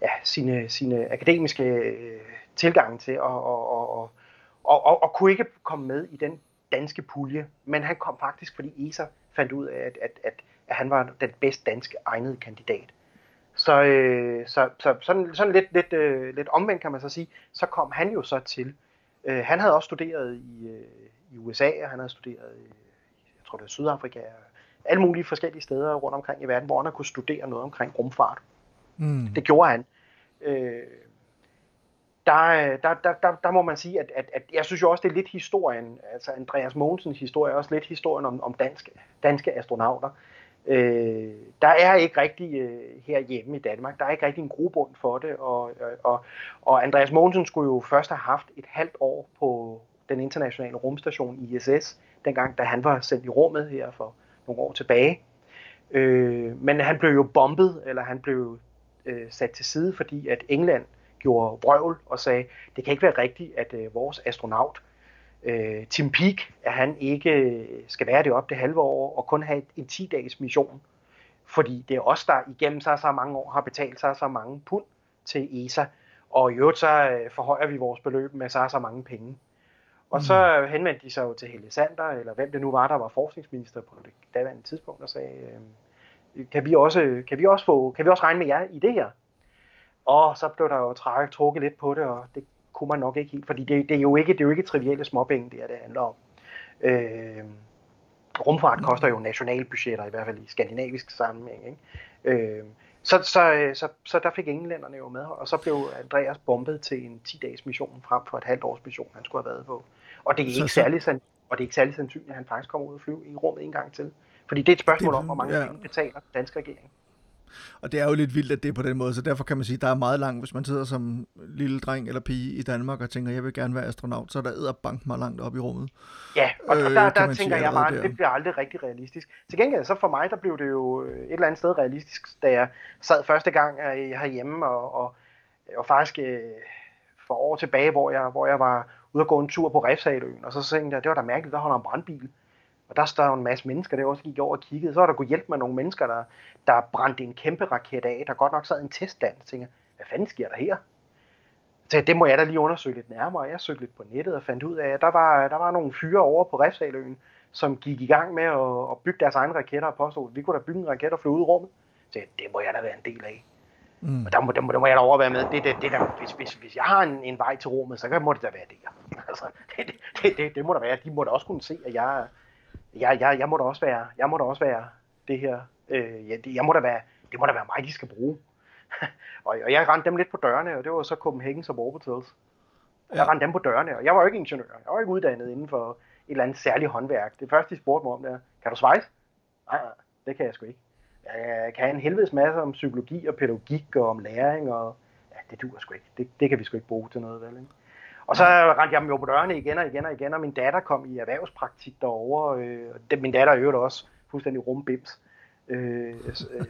ja, sine, sine akademiske øh, tilgang til, og, og, og, og, og, og kunne ikke komme med i den danske pulje. Men han kom faktisk, fordi ESA fandt ud af, at, at, at, at han var den bedst danske egnede kandidat. Så, øh, så, så sådan, sådan lidt, lidt, øh, lidt omvendt kan man så sige, så kom han jo så til. Øh, han havde også studeret i, øh, i USA, og han havde studeret i, jeg tror det er Sydafrika, og alle mulige forskellige steder rundt omkring i verden, hvor han kunne studere noget omkring rumfart. Mm. Det gjorde han. Øh, der, øh, der, der, der, der må man sige, at, at, at jeg synes jo også, det er lidt historien, altså Andreas Mogensens historie, er også lidt historien om, om danske, danske astronauter. Øh, der er ikke rigtig øh, herhjemme i Danmark, der er ikke rigtig en grobund for det, og, og, og Andreas Mogensen skulle jo først have haft et halvt år på den internationale rumstation ISS, dengang da han var sendt i rummet her for nogle år tilbage. Øh, men han blev jo bombet, eller han blev øh, sat til side, fordi at England gjorde brøvl og sagde, det kan ikke være rigtigt, at øh, vores astronaut, øh, Tim Peak, at han ikke øh, skal være det op det halve år og kun have en 10-dages mission. Fordi det er os, der igennem så så mange år har betalt sig så mange pund til ESA, og i øvrigt så øh, forhøjer vi vores beløb med så så mange penge. Og mm. så henvendte de sig jo til Helle Sander, eller hvem det nu var, der var forskningsminister på det daværende tidspunkt, og sagde, øh, kan vi også, kan vi også, få, kan vi også regne med jer i det her? Og så blev der jo træk, trukket lidt på det, og det kunne man nok ikke helt, fordi det, det, er, jo ikke, det er jo ikke trivielle småpenge, det er, det handler om. Øh, rumfart koster jo nationalbudgetter, i hvert fald i skandinavisk sammenhæng. Ikke? Øh, så, så, så, så der fik englænderne jo med, og så blev Andreas bombet til en 10-dages mission frem for et halvt års mission, han skulle have været på. Og det er ikke, så, særlig, og det er ikke særlig sandsynligt, at han faktisk kommer ud og flyve i rummet en gang til. Fordi det er et spørgsmål det, om, hvor mange ja. penge betaler den danske regering. Og det er jo lidt vildt, at det er på den måde, så derfor kan man sige, at der er meget langt, hvis man sidder som lille dreng eller pige i Danmark og tænker, jeg vil gerne være astronaut, så er der bank mig langt op i rummet. Ja, og, øh, og der, der tænker jeg bare, at det bliver aldrig rigtig realistisk. Til gengæld, så for mig, der blev det jo et eller andet sted realistisk, da jeg sad første gang herhjemme, og, og, og faktisk øh, for år tilbage, hvor jeg, hvor jeg var ude at gå en tur på Refsaløen, og så tænkte jeg, det var da mærkeligt, der holder en brandbil. Og der står en masse mennesker, der også gik over og kiggede. Så var der kunne hjælpe med nogle mennesker, der, der brændte en kæmpe raket af, der godt nok sad en testland. Så tænkte hvad fanden sker der her? Så det må jeg da lige undersøge lidt nærmere. Jeg søgte lidt på nettet og fandt ud af, at der var, der var nogle fyre over på Refsaløen, som gik i gang med at, at bygge deres egne raketter og påstod, at vi kunne da bygge en raket og flyve ud i rummet. Så det må jeg da være en del af. Mm. Og der må, der, må, der må jeg da overvære med. Det, det, det der, hvis, hvis, hvis jeg har en, en vej til rummet, så må det da være det. Altså, det, det, det, det, må da være. De må da også kunne se, at jeg, jeg, jeg, jeg må da også være, jeg må da også være det her. Øh, jeg, jeg må da være, det må da være mig, de skal bruge. og, og jeg rendte dem lidt på dørene, og det var så Copenhagen. Ja. Jeg rendte dem på dørene, og jeg var jo ikke ingeniør. Jeg var ikke uddannet inden for et eller andet særligt håndværk. Det første, de spurgte mig om, det er, kan du svejse? Nej, nej, det kan jeg sgu ikke. Jeg kan en helvedes masse om psykologi og pædagogik og om læring, og ja, det duer sgu ikke. Det, det kan vi sgu ikke bruge til noget, vel? Ikke? Og så rendte jeg dem jo på dørene igen og igen og igen, og min datter kom i erhvervspraktik derovre. Øh, det, min datter er jo også fuldstændig rumbims. Øh, øh,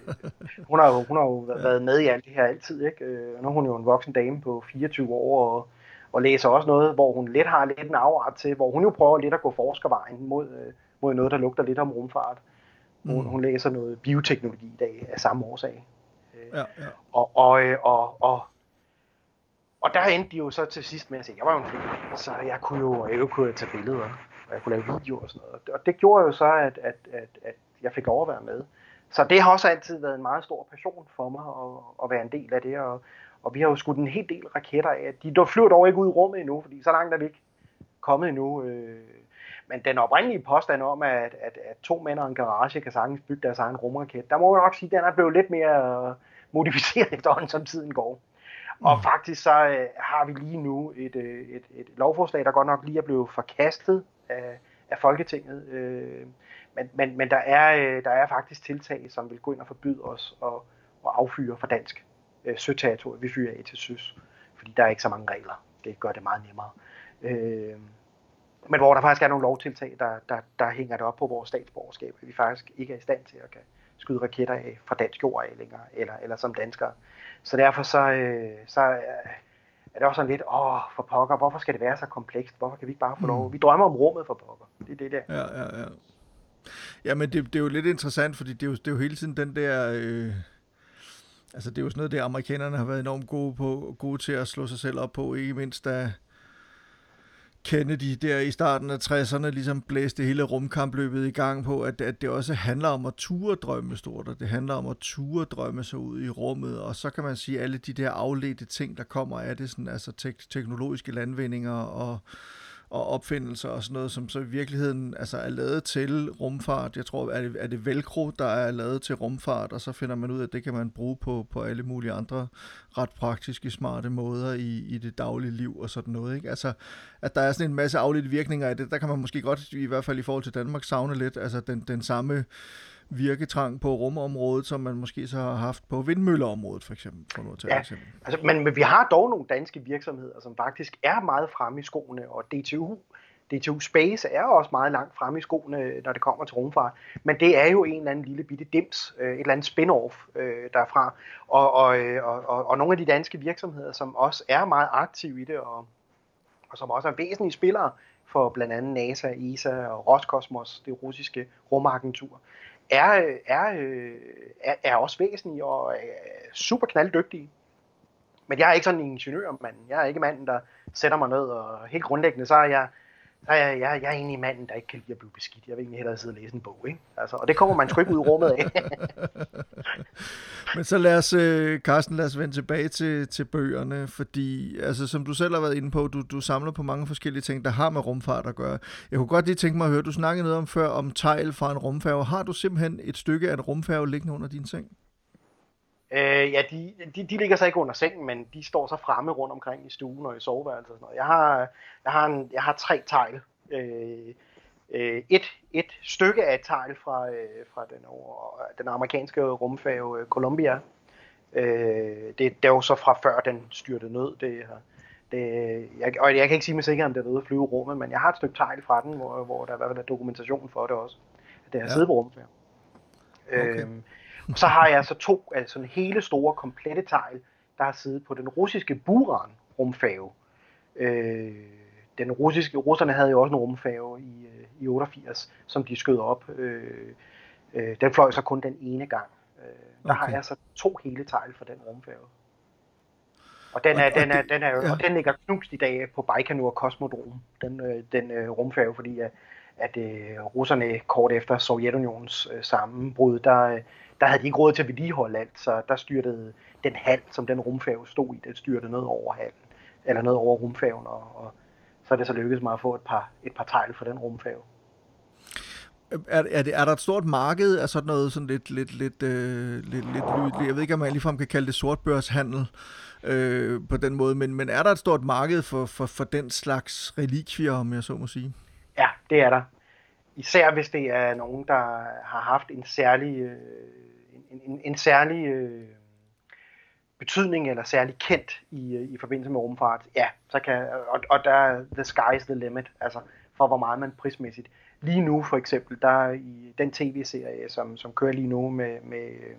hun, har jo, hun har jo været med i alt det her altid, ikke? Øh, nu er hun jo en voksen dame på 24 år, og, og læser også noget, hvor hun lidt har lidt en afart til, hvor hun jo prøver lidt at gå forskervejen mod, øh, mod noget, der lugter lidt om rumfart. Mm. Hun, hun læser noget bioteknologi i dag af samme årsag. Øh, ja, ja. Og, og, øh, og, og, og der endte de jo så til sidst med at sige, jeg var jo en flink, så jeg kunne jo, jeg kunne tage billeder. og jeg kunne lave video og sådan noget. Og det gjorde jo så, at, at, at, at jeg fik lov at være med. Så det har også altid været en meget stor passion for mig at, at være en del af det, og, og vi har jo skudt en hel del raketter af. De flyver dog ikke ud i rummet endnu, fordi så langt er vi ikke kommet endnu. Øh. Men den oprindelige påstand om, at, at, at to mænd og en garage kan sagtens bygge deres egen rumraket, der må jeg nok sige, at den er blevet lidt mere modificeret efterhånden, som tiden går. Og mm. faktisk så øh, har vi lige nu et, øh, et, et lovforslag, der godt nok lige er blevet forkastet af, af Folketinget. Øh, men men, men der, er, øh, der er faktisk tiltag, som vil gå ind og forbyde os at, at affyre for dansk øh, søterritorium. Vi fyrer af til søs, fordi der er ikke så mange regler. Det gør det meget nemmere. Øh, men hvor der faktisk er nogle lovtiltag, der, der, der hænger det op på vores statsborgerskab, at vi faktisk ikke er i stand til at kan skyde raketter af fra dansk jord af længere, eller, eller som danskere. Så derfor så, øh, så er det også sådan lidt, åh, for pokker, hvorfor skal det være så komplekst? Hvorfor kan vi ikke bare få lov? Mm. Vi drømmer om rummet for pokker. Det er det der. Ja, ja, ja. Ja, men det, det er jo lidt interessant, fordi det er jo, det er jo hele tiden den der... Øh, altså, det er jo sådan noget, det amerikanerne har været enormt gode, på, gode til at slå sig selv op på, ikke mindst da Kennedy der i starten af 60'erne ligesom blæste hele rumkampløbet i gang på, at, at det også handler om at ture drømme stort, og det handler om at ture drømme sig ud i rummet, og så kan man sige, alle de der afledte ting, der kommer af det, sådan, altså tek- teknologiske landvindinger og og opfindelser og sådan noget, som så i virkeligheden altså er lavet til rumfart. Jeg tror, er det, er det Velcro, der er lavet til rumfart, og så finder man ud af, at det kan man bruge på, på alle mulige andre ret praktiske, smarte måder i, i det daglige liv og sådan noget. Ikke? Altså, at der er sådan en masse afledte virkninger af det, der kan man måske godt, i hvert fald i forhold til Danmark, savne lidt, altså den, den samme virketrang på rumområdet, som man måske så har haft på vindmølleområdet, for eksempel. For noget ja, eksempel. Altså, men, men vi har dog nogle danske virksomheder, som faktisk er meget fremme i skoene, og DTU, DTU Space er også meget langt fremme i skoene, når det kommer til rumfart. Men det er jo en eller anden lille bitte dims, øh, et eller andet spin-off øh, derfra. Og, og, øh, og, og, og nogle af de danske virksomheder, som også er meget aktive i det, og, og som også er væsentlige spillere for blandt andet NASA, ESA og Roskosmos, det russiske rumagentur, er, er, øh, er, er også væsentlige og er super knalddygtige. Men jeg er ikke sådan en ingeniørmand. Jeg er ikke manden, der sætter mig ned, og helt grundlæggende, så er jeg, jeg, jeg, jeg er egentlig manden, der ikke kan lide at blive beskidt. Jeg vil egentlig hellere sidde og læse en bog, ikke? Altså, og det kommer man sgu ikke ud i rummet af. Men så lad os, øh, Carsten, lad os vende tilbage til, til bøgerne, fordi, altså, som du selv har været inde på, du, du samler på mange forskellige ting, der har med rumfart at gøre. Jeg kunne godt lige tænke mig at høre, du snakkede noget om før, om tegl fra en rumfærge. Har du simpelthen et stykke af en rumfærge liggende under din seng? Øh, ja, de, de, de ligger så ikke under sengen, men de står så fremme rundt omkring i stuen og i soveværelset og sådan noget. Jeg har, jeg har, en, jeg har tre tegl. Øh, øh, et, et stykke af et tegl fra, øh, fra den, over, den amerikanske rumfærge Columbia. Øh, det, det er jo så fra før den styrte ned. Det, det, jeg, og jeg kan ikke sige med sikkerhed, om det er noget at flyve rummet, men jeg har et stykke tegl fra den, hvor, hvor der i hvert fald er dokumentation for det også. At det har ja. siddet på rumfærge. Okay. Øh, og så har jeg så to, altså sådan hele store, komplette tegl, der har siddet på den russiske Buran rumfærge. Øh, den russiske, russerne havde jo også en rumfærge i, øh, i 88, som de skød op. Øh, øh, den fløj så kun den ene gang. Øh, der okay. har jeg så to hele tegl for den rumfærge. Og den er, og, den er, den er, ja. og den ligger knust i dag på Baikonur Kosmodrom, den, øh, den øh, rumfærge, fordi at, at øh, russerne kort efter Sovjetunionens øh, sammenbrud, der, øh, der havde de ikke råd til at vedligeholde alt, så der styrtede den hal, som den rumfærge stod i, den styrtede ned over halen, eller ned over rumfærgen, og, og så er det så lykkedes mig at få et par, et par tegl for den rumfærge. Er, er, det, er der et stort marked af sådan noget sådan lidt, lidt, lidt, øh, lidt, lidt lyd? Jeg ved ikke, om man ligefrem kan kalde det sortbørshandel øh, på den måde, men, men er der et stort marked for, for, for den slags relikvier, om jeg så må sige? Det er der. Især hvis det er nogen, der har haft en særlig, øh, en, en, en særlig øh, betydning eller særlig kendt i, øh, i forbindelse med rumfart, ja, så kan, og, og der er the sky's the limit, altså for hvor meget man prismæssigt. Lige nu for eksempel, der i den tv-serie, som, som kører lige nu med, med øh,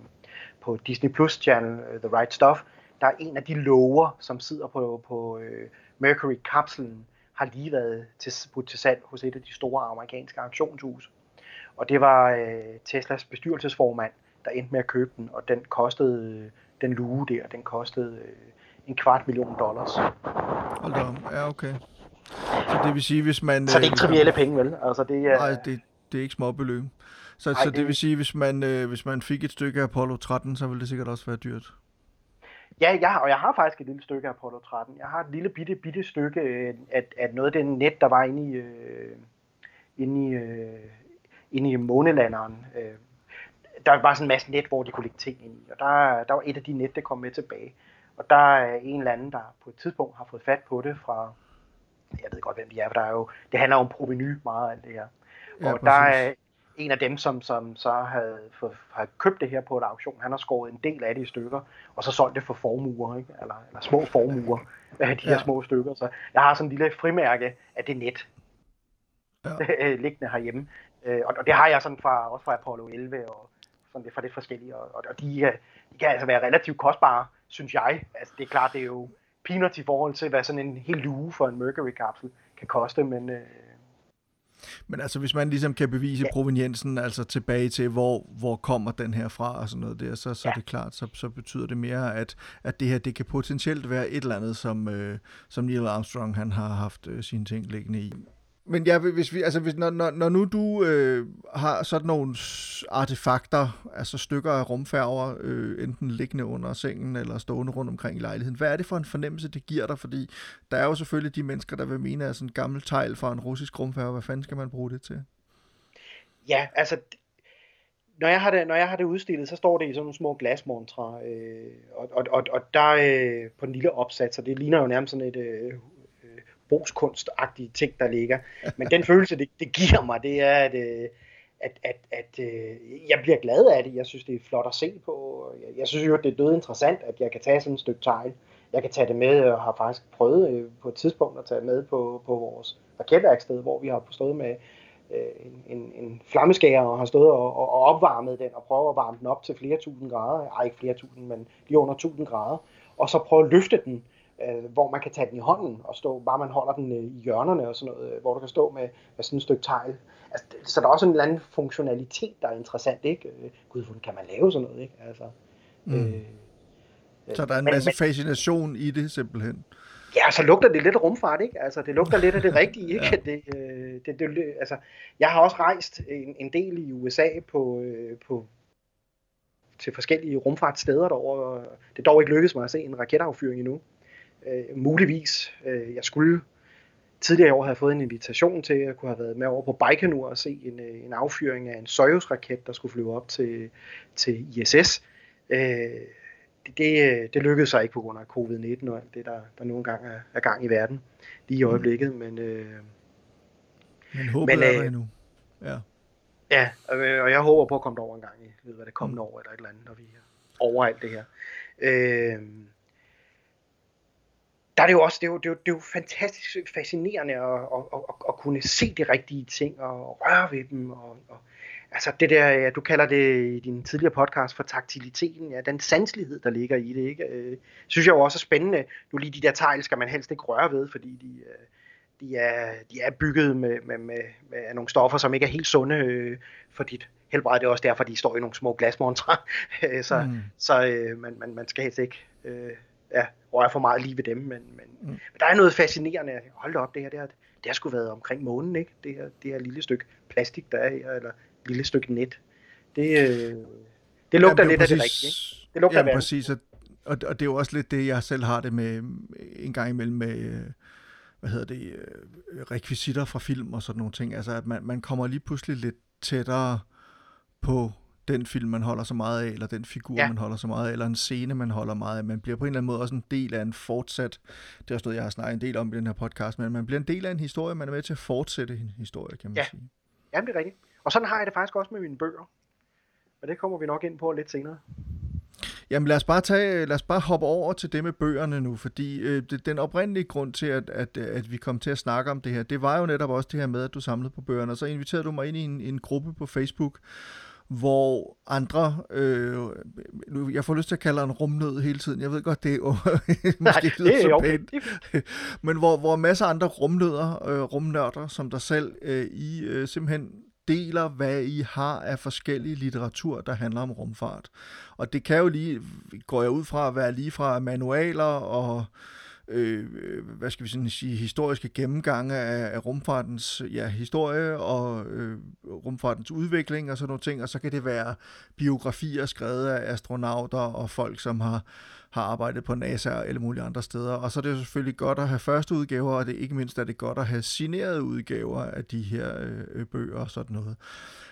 på Disney Plus channel, øh, The Right Stuff, der er en af de lover, som sidder på, på øh, Mercury-kapslen, har lige været til, til salg hos et af de store amerikanske auktionshuse. Og det var uh, Teslas bestyrelsesformand, der endte med at købe den, og den kostede den luge der, den kostede øh, en kvart million dollars. Hold da, ja okay. Så det vil sige, hvis man... Så det er ikke øh, trivielle penge, vel? Altså, det er... Nej, det, det er ikke små beløb. Så, Ej, så det, det- vil sige, hvis man, øh, hvis man fik et stykke af Apollo 13, så ville det sikkert også være dyrt. Ja, jeg og jeg har faktisk et lille stykke af Apollo 13. Jeg har et lille bitte, bitte stykke af, af noget af den net, der var inde i, øh, inde i, øh, inde i månelanderen. Øh, der var sådan en masse net, hvor de kunne lægge ting ind i. Og der, der var et af de net, der kom med tilbage. Og der er en eller anden, der på et tidspunkt har fået fat på det fra... Jeg ved godt, hvem de er, for der er jo, det handler om proveny meget af det her. Ja, og der præcis. er en af dem, som, som så havde, for, havde købt det her på en auktion, han har skåret en del af det i stykker, og så solgt det for formuer, ikke? Eller, eller små formuer af de her Ja. små stykker. Så jeg har sådan en lille frimærke af det net, Ja. liggende herhjemme. Øh, og, og det har jeg sådan fra, også fra Apollo 11 og sådan det fra det forskellige. Og, og, de, øh, de kan altså være relativt kostbare, synes jeg. Altså det er klart, det er jo peanuts i forhold til, hvad sådan en hel luge for en Mercury-kapsel kan koste, men øh, Men altså, hvis man ligesom kan bevise Ja. proveniensen, altså tilbage til, hvor, hvor kommer den her fra og sådan noget der, så, så Ja. er det klart, så, så betyder det mere, at, at det her, det kan potentielt være et eller andet, som, øh, som Neil Armstrong, han har haft øh, sine ting liggende i. Men ja, hvis vi, altså hvis, når, når, når nu du øh, har sådan nogle artefakter, altså stykker af rumfærger, øh, enten liggende under sengen eller stående rundt omkring i lejligheden, hvad er det for en fornemmelse, det giver dig? Fordi der er jo selvfølgelig de mennesker, der vil mene, at sådan en gammel tegl fra en russisk rumfærge, hvad fanden skal man bruge det til? Ja, altså, når jeg har det, når jeg har det udstillet, så står det i sådan nogle små glasmontre, øh, og, og, og, og der øh, på den lille opsats, så det ligner jo nærmest sådan et øh, brugskunstagtige ting, der ligger. Men den følelse, det, det giver mig, det er, at, øh, at, at, at øh, jeg bliver glad af det. Jeg synes, det er flot at se på. Jeg, jeg synes jo, det er død interessant, at jeg kan tage sådan et stykke tegl. Jeg kan tage det med, og har faktisk prøvet øh, på et tidspunkt at tage det med på, på vores raketværksted, hvor vi har stået med en, en, en flammeskærer og har stået og, og, og opvarmet den og prøvet at varme den op til flere tusind grader. Ej, ikke flere tusind, men lige under 1000 grader. Og så prøve at løfte den, øh, hvor man kan tage den i hånden og stå, bare man holder den øh, i hjørnerne og sådan noget, øh, hvor du kan stå med, med sådan et stykke tegl. Altså, det- så der er også en eller anden funktionalitet, der er interessant, ikke? Øh, Gud, hvordan kan man lave sådan noget, ikke? Altså, Mm. øh, Så der er en men- masse men- fascination i det simpelthen. Ja, så lugter det lidt rumfart, ikke? Altså, det lugter lidt af det rigtige, ikke? Ja. Ja. Det, øh, det, det, altså, jeg har også rejst en, en del i USA på, øh, på til forskellige rumfartssteder derovre. Det er dog ikke lykkedes mig at se en raketaffyring endnu. Øh, muligvis. Øh, jeg skulle tidligere i år have fået en invitation til at kunne have været med over på Baikonur og se en, øh, en affyring af en Soyuz-raket, der skulle flyve op til, til ISS. Øh, det, det, det lykkedes sig ikke på grund af covid-19 og alt det, der, der nogle gange er, er gang i verden lige i øjeblikket. Men øh, Men håbet Men, er øh, der endnu. Ja. ja, øh, og jeg håber på at komme derover en gang i løbet af det kommende år eller et eller andet, når vi er over alt det her. Øh, der er det jo også, det er jo, det er jo, det er jo fantastisk fascinerende at, at, at, at, kunne se de rigtige ting og røre ved dem. Og, og, altså det der, ja, du kalder det i din tidligere podcast for taktiliteten, ja, den sanselighed, der ligger i det, ikke? Øh, synes jeg jo også er spændende. Nu lige de der tegl skal man helst ikke røre ved, fordi de, øh, de, er, de er bygget med, med, med, med nogle stoffer, som ikke er helt sunde øh, for dit helbred. Det er også derfor, de står i nogle små glasmontrer. Øh, så Mm. så øh, man, man, man skal helst ikke øh, ja, røre for meget lige ved dem. Men, men, Mm. men der er noget fascinerende. Hold da op, det her, det har, det har sgu været omkring månen, ikke? Det her, det her lille stykke plastik, der er her, eller lille stykke net. Det, øh, det lugter Jamen, lidt er af det præcis- rigtige, ikke? Det lugter vand. præcis, og, og, og det er jo også lidt det, jeg selv har det med en gang imellem med, øh, hvad hedder det, øh, rekvisitter fra film og sådan nogle ting. Altså, at man, man kommer lige pludselig lidt tættere på den film, man holder så meget af, eller den figur, ja. Man holder så meget af, eller en scene, man holder meget af. Man bliver på en eller anden måde også en del af en fortsat, det er også noget, jeg har snakket en del om i den her podcast, men man bliver en del af en historie, man er med til at fortsætte en historie, kan man Ja. sige. Jamen, det er rigtigt. Og sådan har jeg det faktisk også med mine bøger. Og det kommer vi nok ind på lidt senere. Jamen lad os bare tage, lad os bare hoppe over til det med bøgerne nu, fordi øh, det, den oprindelige grund til, at, at, at vi kom til at snakke om det her, det var jo netop også det her med, at du samlede på bøgerne, og så inviterede du mig ind i en, en gruppe på Facebook, hvor andre, øh, nu, jeg får lyst til at kalde en rumnød hele tiden, jeg ved godt, det er jo måske lyder det så er okay. pænt, men hvor, hvor masser af andre rumnødder, øh, rumnørder, som der selv, øh, I øh, simpelthen deler, hvad I har af forskellige litteratur, der handler om rumfart. Og det kan jo lige, går jeg ud fra, at være lige fra manualer og øh, hvad skal vi sådan sige, historiske gennemgange af, af rumfartens ja, historie og øh, rumfartens udvikling og sådan nogle ting, og så kan det være biografier skrevet af astronauter og folk, som har har arbejdet på NASA og alle mulige andre steder. Og så er det selvfølgelig godt at have første udgaver, og det ikke mindst er det godt at have signerede udgaver af de her øh, bøger og sådan noget.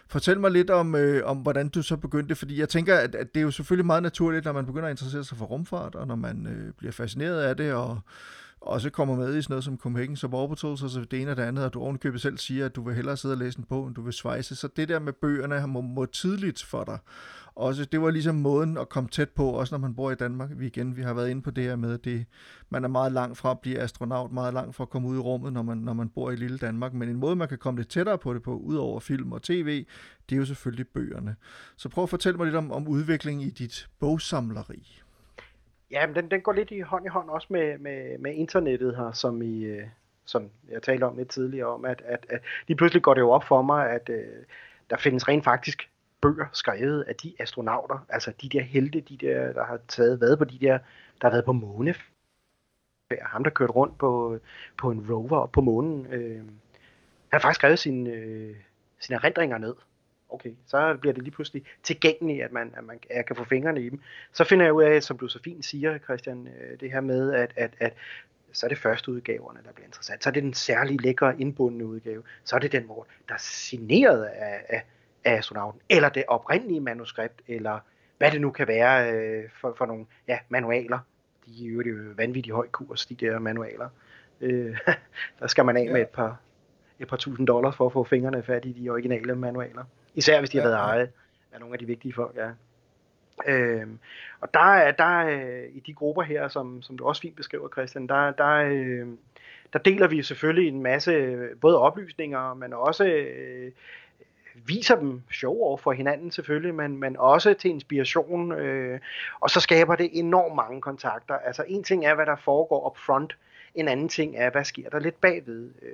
Fortæl mig lidt om, øh, om, hvordan du så begyndte, fordi jeg tænker, at, at det er jo selvfølgelig meget naturligt, når man begynder at interessere sig for rumfart, og når man øh, bliver fascineret af det, og også kommer med i sådan noget som Copenhagen Suborbitals, og så det ene og det andet, og du ovenkøbet selv siger, at du vil hellere sidde og læse en bog, end du vil svejse. Så det der med bøgerne må, må tidligt for dig. Også, det var ligesom måden at komme tæt på, også når man bor i Danmark. Vi igen, vi har været inde på det her med, at det, man er meget langt fra at blive astronaut, meget langt fra at komme ud i rummet, når man, når man bor i lille Danmark. Men en måde, man kan komme lidt tættere på det på, ud over film og tv, det er jo selvfølgelig bøgerne. Så prøv at fortælle mig lidt om, om udviklingen i dit bogsamleri. Ja, men den, den går lidt i hånd i hånd også med, med, med internettet her, som i, øh, som jeg talte om lidt tidligere om, at, at, at lige pludselig går det jo op for mig, at øh, der findes rent faktisk bøger skrevet af de astronauter, altså de der helte, de der, der har taget været på de der, der har været på måne. Ham, der kørte rundt på, på en rover op på månen. Øh, han har faktisk skrevet sine, øh, sine erindringer ned. Okay, så bliver det lige pludselig tilgængeligt, at man, at man at kan få fingrene i dem. Så finder jeg ud af, som du så fint siger, Christian, øh, det her med, at, at, at så er det første udgaverne, der bliver interessant. Så er det den særlige lækre indbundne udgave. Så er det den, hvor der er signeret af, af, af astronauten, eller det oprindelige manuskript, eller hvad det nu kan være øh, for, for nogle ja, manualer. De er jo det vanvittigt høj kurs, de der manualer. Øh, der skal man af ja. med et par, et par tusind dollars for at få fingrene fat i de originale manualer. Især hvis de ja, har været ejet af nogle af de vigtige folk, ja. Øhm, og der er der øh, i de grupper her, som, som du også fint beskriver, Christian, der, der, øh, der deler vi selvfølgelig en masse både oplysninger, men også øh, viser dem show over for hinanden selvfølgelig, men, men også til inspiration, øh, og så skaber det enormt mange kontakter. Altså en ting er, hvad der foregår up front, en anden ting er, hvad sker der lidt bagved. Øh,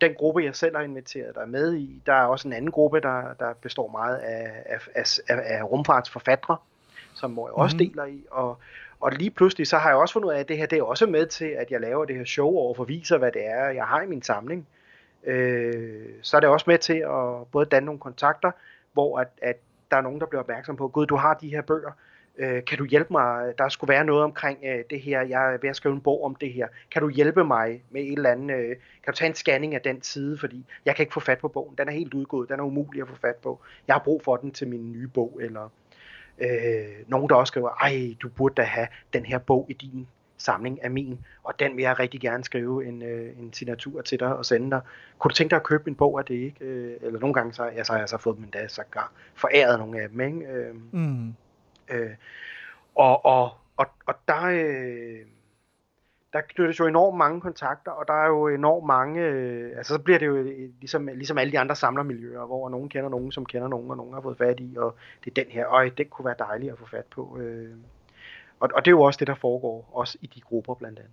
den gruppe, jeg selv har inviteret dig med i, der er også en anden gruppe, der, der består meget af, af, af, af rumfartsforfattere, som jeg også mm-hmm. deler i, og, og lige pludselig, så har jeg også fundet ud af, at det her det er også med til, at jeg laver det her show over for viser, hvad det er, jeg har i min samling øh, øh, så er det også med til at både danne nogle kontakter, hvor at, at der er nogen, der bliver opmærksom på, gud, du har de her bøger, øh, kan du hjælpe mig, der skulle være noget omkring øh, det her, jeg er ved at skrive en bog om det her, kan du hjælpe mig med et eller andet, øh, kan du tage en scanning af den side, fordi jeg kan ikke få fat på bogen, den er helt udgået, den er umulig at få fat på, jeg har brug for den til min nye bog, eller øh, nogen, der også skriver, ej, du burde da have den her bog i din samling af min, og den vil jeg rigtig gerne skrive en, øh, en signatur til dig og sende dig. Kunne du tænke dig at købe en bog af det, ikke? Øh, eller nogle gange, så, ja, så har jeg så fået dem endda så gar foræret nogle af dem, ikke? Øh, mm. øh, og, og, og, og der, øh, der knyttes jo enormt mange kontakter, og der er jo enormt mange, øh, altså så bliver det jo øh, ligesom, ligesom alle de andre samlermiljøer, hvor nogen kender nogen, som kender nogen, og nogen har fået fat i, og det er den her, og det kunne være dejligt at få fat på. Øh, og, og det er jo også det, der foregår, også i de grupper blandt andet.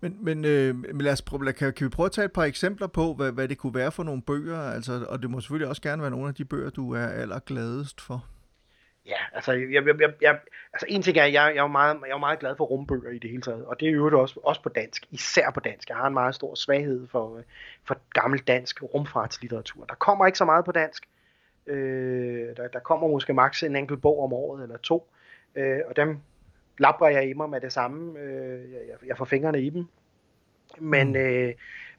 Men, men, øh, men lad os prøve, kan, kan vi prøve at tage et par eksempler på, hvad, hvad det kunne være for nogle bøger? Altså, og det må selvfølgelig også gerne være nogle af de bøger, du er allergladest for. Ja, altså, jeg, jeg, jeg, jeg, altså en ting er, jeg, jeg, er meget, jeg er meget glad for rumbøger i det hele taget, og det er jo også, også på dansk, især på dansk. Jeg har en meget stor svaghed for, for gammel dansk rumfartslitteratur. Der kommer ikke så meget på dansk. Øh, der, der kommer måske maks en enkelt bog om året eller to, øh, og dem labrer jeg i mig med det samme. Øh, jeg, jeg får fingrene i dem. Men, mm. øh,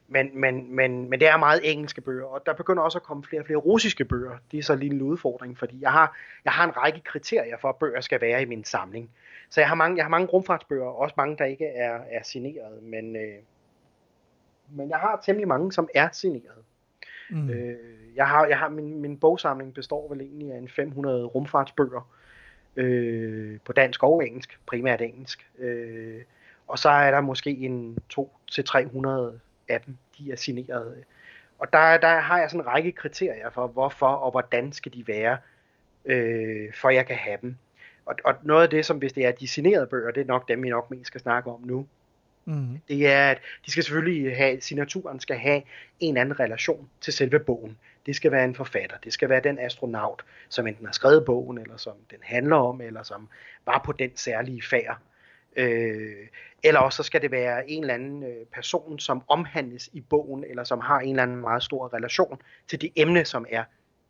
men, men, men, men det er meget engelske bøger, og der begynder også at komme flere og flere russiske bøger. Det er så lige en udfordring, fordi jeg har, jeg har en række kriterier for, at bøger skal være i min samling. Så jeg har mange, jeg har mange rumfartsbøger, også mange, der ikke er, er signeret, men, øh, men jeg har temmelig mange, som er signeret. Mm. Øh, jeg har, jeg har min, min bogsamling består vel egentlig af en 500 rumfartsbøger, øh, på dansk og engelsk, primært engelsk. Øh, og så er der måske en 2-300 af dem, de er signeret. Og der, der har jeg sådan en række kriterier for, hvorfor og hvordan skal de være, øh, for jeg kan have dem. Og, og noget af det, som hvis det er de signerede bøger, det er nok dem, vi nok mest skal snakke om nu. Mm. Det er, at de skal selvfølgelig have, signaturen skal have en anden relation til selve bogen. Det skal være en forfatter, det skal være den astronaut, som enten har skrevet bogen, eller som den handler om, eller som var på den særlige færd. Øh, eller også så skal det være en eller anden øh, person, som omhandles i bogen, eller som har en eller anden meget stor relation til det emne, som er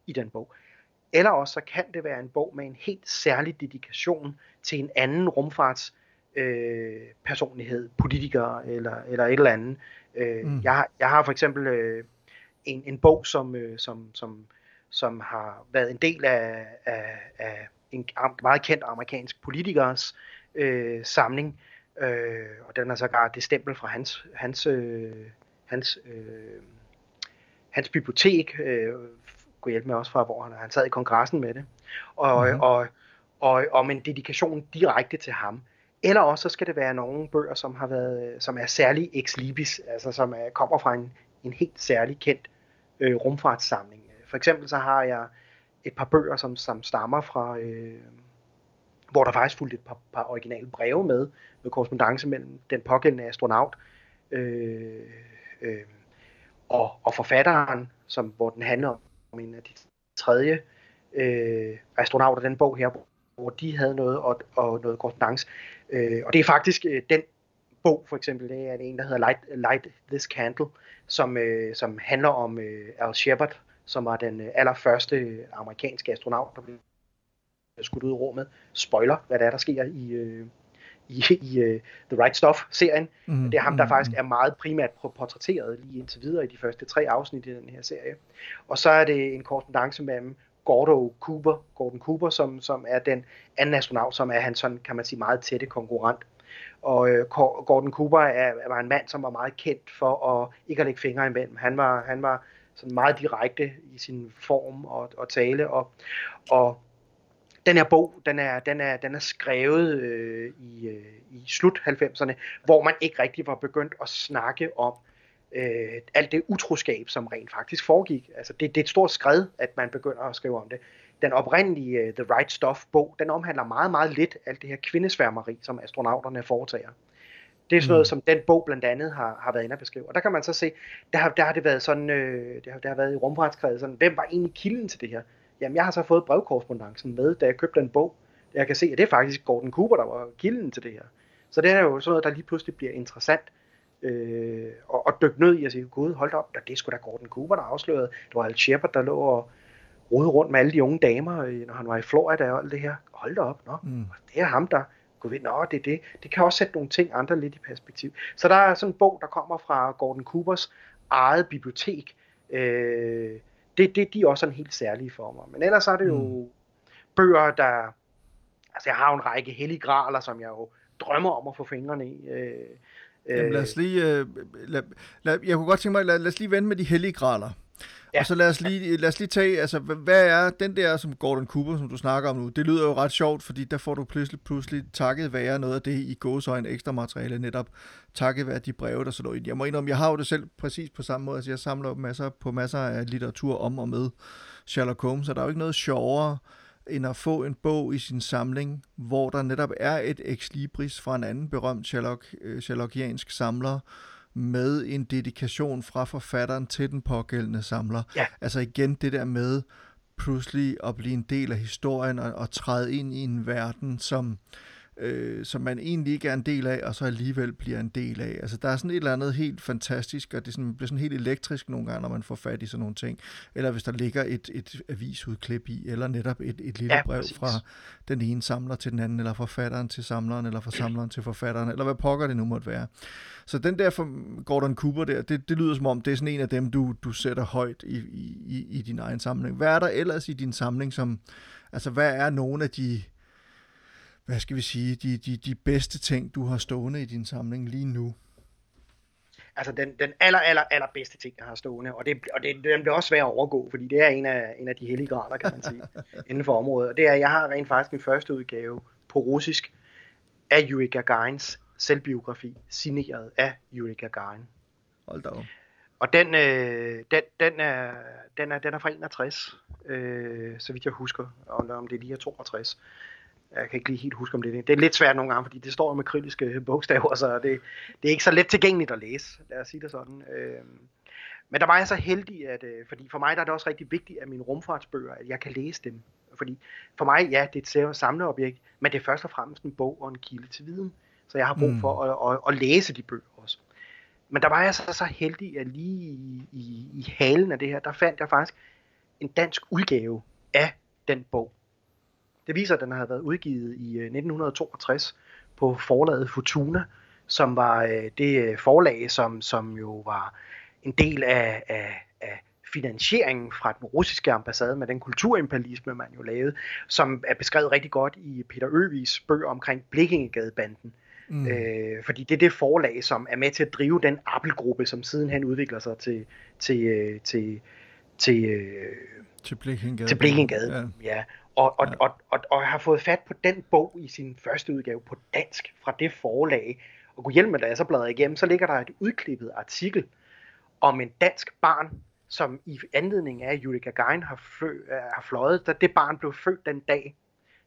i den bog. Eller også så kan det være en bog med en helt særlig dedikation til en anden rumfarts øh, personlighed, politiker eller, eller et eller andet. Øh, mm. jeg, jeg har for eksempel øh, en, en bog, som, øh, som, som, som har været en del af, af, af en meget kendt amerikansk politikers øh, samling, øh, og den er så gar det stempel fra hans, hans, øh, hans, øh, hans bibliotek, øh, kunne hjælpe med også fra, hvor han, han sad i kongressen med det, og, mm-hmm. og, og, og med en dedikation direkte til ham. Eller også så skal det være nogle bøger, som har været, øh, som er særlig ex libis, altså som er, kommer fra en, en helt særlig kendt øh, rumfartssamling. For eksempel så har jeg et par bøger, som, som stammer fra, øh, hvor der faktisk fulgte et par, par originale breve med, med korrespondence mellem den pågældende astronaut øh, øh, og, og forfatteren, som, hvor den handler om en af de tredje øh, astronauter, den bog her, hvor de havde noget og, og noget korrespondence. Øh, og det er faktisk øh, den bog, for eksempel, det er en, der hedder Light, Light This Candle, som, øh, som handler om øh, Al Shepard, som var den øh, allerførste amerikanske astronaut, der blev skudt ud i rummet. Spoiler, hvad der er, der sker i, øh, i, i uh, The Right Stuff-serien. Mm, det er ham, der mm, faktisk er meget primært portrætteret lige indtil videre i de første tre afsnit i den her serie. Og så er det en korrespondence mellem Gordo Cooper, Gordon Cooper, som, som er den anden astronaut, som er hans sådan, kan man sige, meget tætte konkurrent. Og øh, Gordon Cooper er, var en mand, som var meget kendt for at ikke at lægge fingre imellem. Han var, han var sådan meget direkte i sin form og, og tale, og, og den her bog, den er, den er, den er skrevet øh, i, øh, i slut 90'erne, hvor man ikke rigtig var begyndt at snakke om øh, alt det utroskab, som rent faktisk foregik. Altså det, det er et stort skred, at man begynder at skrive om det. Den oprindelige uh, The Right Stuff bog, den omhandler meget, meget lidt alt det her kvindesværmeri, som astronauterne foretager. Det er sådan noget, mm. som den bog blandt andet har, har været inde at beskrive. Og der kan man så se, der har, der har det været sådan, øh, det, har, det har været i rumfartskredsen, hvem var egentlig kilden til det her? Jamen, jeg har så fået brevkorrespondancen med, da jeg købte den bog. Jeg kan se, at det er faktisk Gordon Cooper, der var kilden til det her. Så det er jo sådan noget, der lige pludselig bliver interessant øh, og, og dykke ned i at sige, gud, hold op, det er sgu da Gordon Cooper, der afslørede. Det var Al Shepard, der lå og rode rundt med alle de unge damer, øh, når han var i Florida og alt det her. Hold da op, nå, mm. det er ham, der Gud ved, nå, det er det. Det kan også sætte nogle ting andre lidt i perspektiv. Så der er sådan en bog, der kommer fra Gordon Coopers eget bibliotek. Øh, det, det, de er også sådan helt særlige for mig. Men ellers er det jo mm. bøger, der... Altså, jeg har jo en række helliggraler, som jeg jo drømmer om at få fingrene i. Øh, Jamen lad os lige, øh, lad, lad, jeg kunne godt tænke mig, lad, lad os lige vende med de hellige graler. Ja. Og så lad os, lige, lad os lige tage, altså hvad er den der som Gordon Cooper, som du snakker om nu, det lyder jo ret sjovt, fordi der får du pludselig, pludselig takket være noget af det i gåsøjne ekstra materiale, netop takket være de breve, der så lå ind. Jeg må indrømme, jeg har jo det selv præcis på samme måde, altså jeg samler masser på masser af litteratur om og med Sherlock Holmes, så der er jo ikke noget sjovere, end at få en bog i sin samling, hvor der netop er et ex libris fra en anden berømt Sherlock, øh, Sherlockiansk samler, med en dedikation fra forfatteren til den pågældende samler. Ja. Altså igen det der med pludselig at blive en del af historien og, og træde ind i en verden, som øh, som man egentlig ikke er en del af, og så alligevel bliver en del af. Altså, der er sådan et eller andet helt fantastisk, og det sådan, bliver sådan helt elektrisk nogle gange, når man får fat i sådan nogle ting. Eller hvis der ligger et, et avisudklip i, eller netop et, et lille ja, brev præcis. fra den ene samler til den anden, eller forfatteren til samleren, eller fra samleren til forfatteren, eller hvad pokker det nu måtte være. Så den der for Gordon Cooper der, det, det lyder som om, det er sådan en af dem, du, du sætter højt i, i, i din egen samling. Hvad er der ellers i din samling, som, altså hvad er nogle af de hvad skal vi sige, de, de, de bedste ting, du har stående i din samling lige nu? Altså den, den aller, aller, aller bedste ting, jeg har stående, og, det, og det, den bliver også svær at overgå, fordi det er en af, en af de hellige grader, kan man sige, inden for området. Og det er, at jeg har rent faktisk min første udgave på russisk af Yuri Gagarins selvbiografi, signeret af Yuri Gagarin. Hold da op. Og den, øh, den, den, er, den, er, den er fra 61, øh, så vidt jeg husker, og om det lige er 62. Jeg kan ikke lige helt huske om det er det. er lidt svært nogle gange, fordi det står med kritiske bogstaver, så det, det er ikke så let tilgængeligt at læse, lad os sige det sådan. Øh, men der var jeg så heldig, at, øh, fordi for mig der er det også rigtig vigtigt, at mine rumfartsbøger, at jeg kan læse dem. Fordi for mig, ja, det er et samleobjekt, men det er først og fremmest en bog og en kilde til viden. Så jeg har brug Mm. for at, at, at læse de bøger også. Men der var jeg så, så heldig, at lige i, i, i halen af det her, der fandt jeg faktisk en dansk udgave af den bog. Det viser, at den har været udgivet i øh, 1962 på forlaget Fortuna, som var øh, det øh, forlag, som, som jo var en del af, af, af finansieringen fra den russiske ambassade med den kulturimperialisme, man jo lavede, som er beskrevet rigtig godt i Peter Øvis bøger omkring Blikkingegadebanden. Mm. Øh, fordi det er det forlag, som er med til at drive den Appelgruppe, som sidenhen udvikler sig til, til, øh, til, til, øh, Til Blikkingade. til Blikkinggade. Ja. Ja. Og, og, Ja. Og, og, og har fået fat på den bog i sin første udgave på dansk fra det forlag. Og kunne hjælpe med, da jeg så bladrer igennem, så ligger der et udklippet artikel om en dansk barn, som i anledning af, at Yuri Gagarin har, fø, øh, har fløjet, da det barn blev født den dag.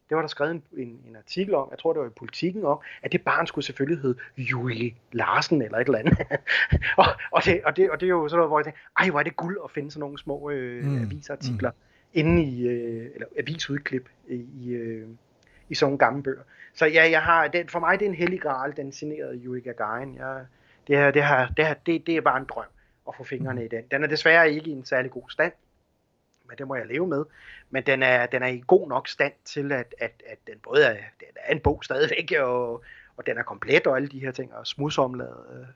Det var der skrevet en, en, en artikel om, jeg tror det var i politikken om, at det barn skulle selvfølgelig hedde Julie Larsen eller et eller andet. og, og, det, og, det, og det er jo sådan noget, hvor jeg tænker, ej hvor er det guld at finde sådan nogle små øh, mm. avisartikler mm. Inde i, øh, eller avisudklip i, i, øh, i sådan nogle gamle bøger. Så ja, jeg har, det, for mig det er en hellig gral, den signerede Yuri Gagarin. Jeg, det, her, det, her, det, her, det, det er bare en drøm at få fingrene i den. Den er desværre ikke i en særlig god stand, men det må jeg leve med. Men den er, den er i god nok stand til, at, at, at den både er, den er en bog stadigvæk, og, og den er komplet og alle de her ting, og smudsomlaget øh,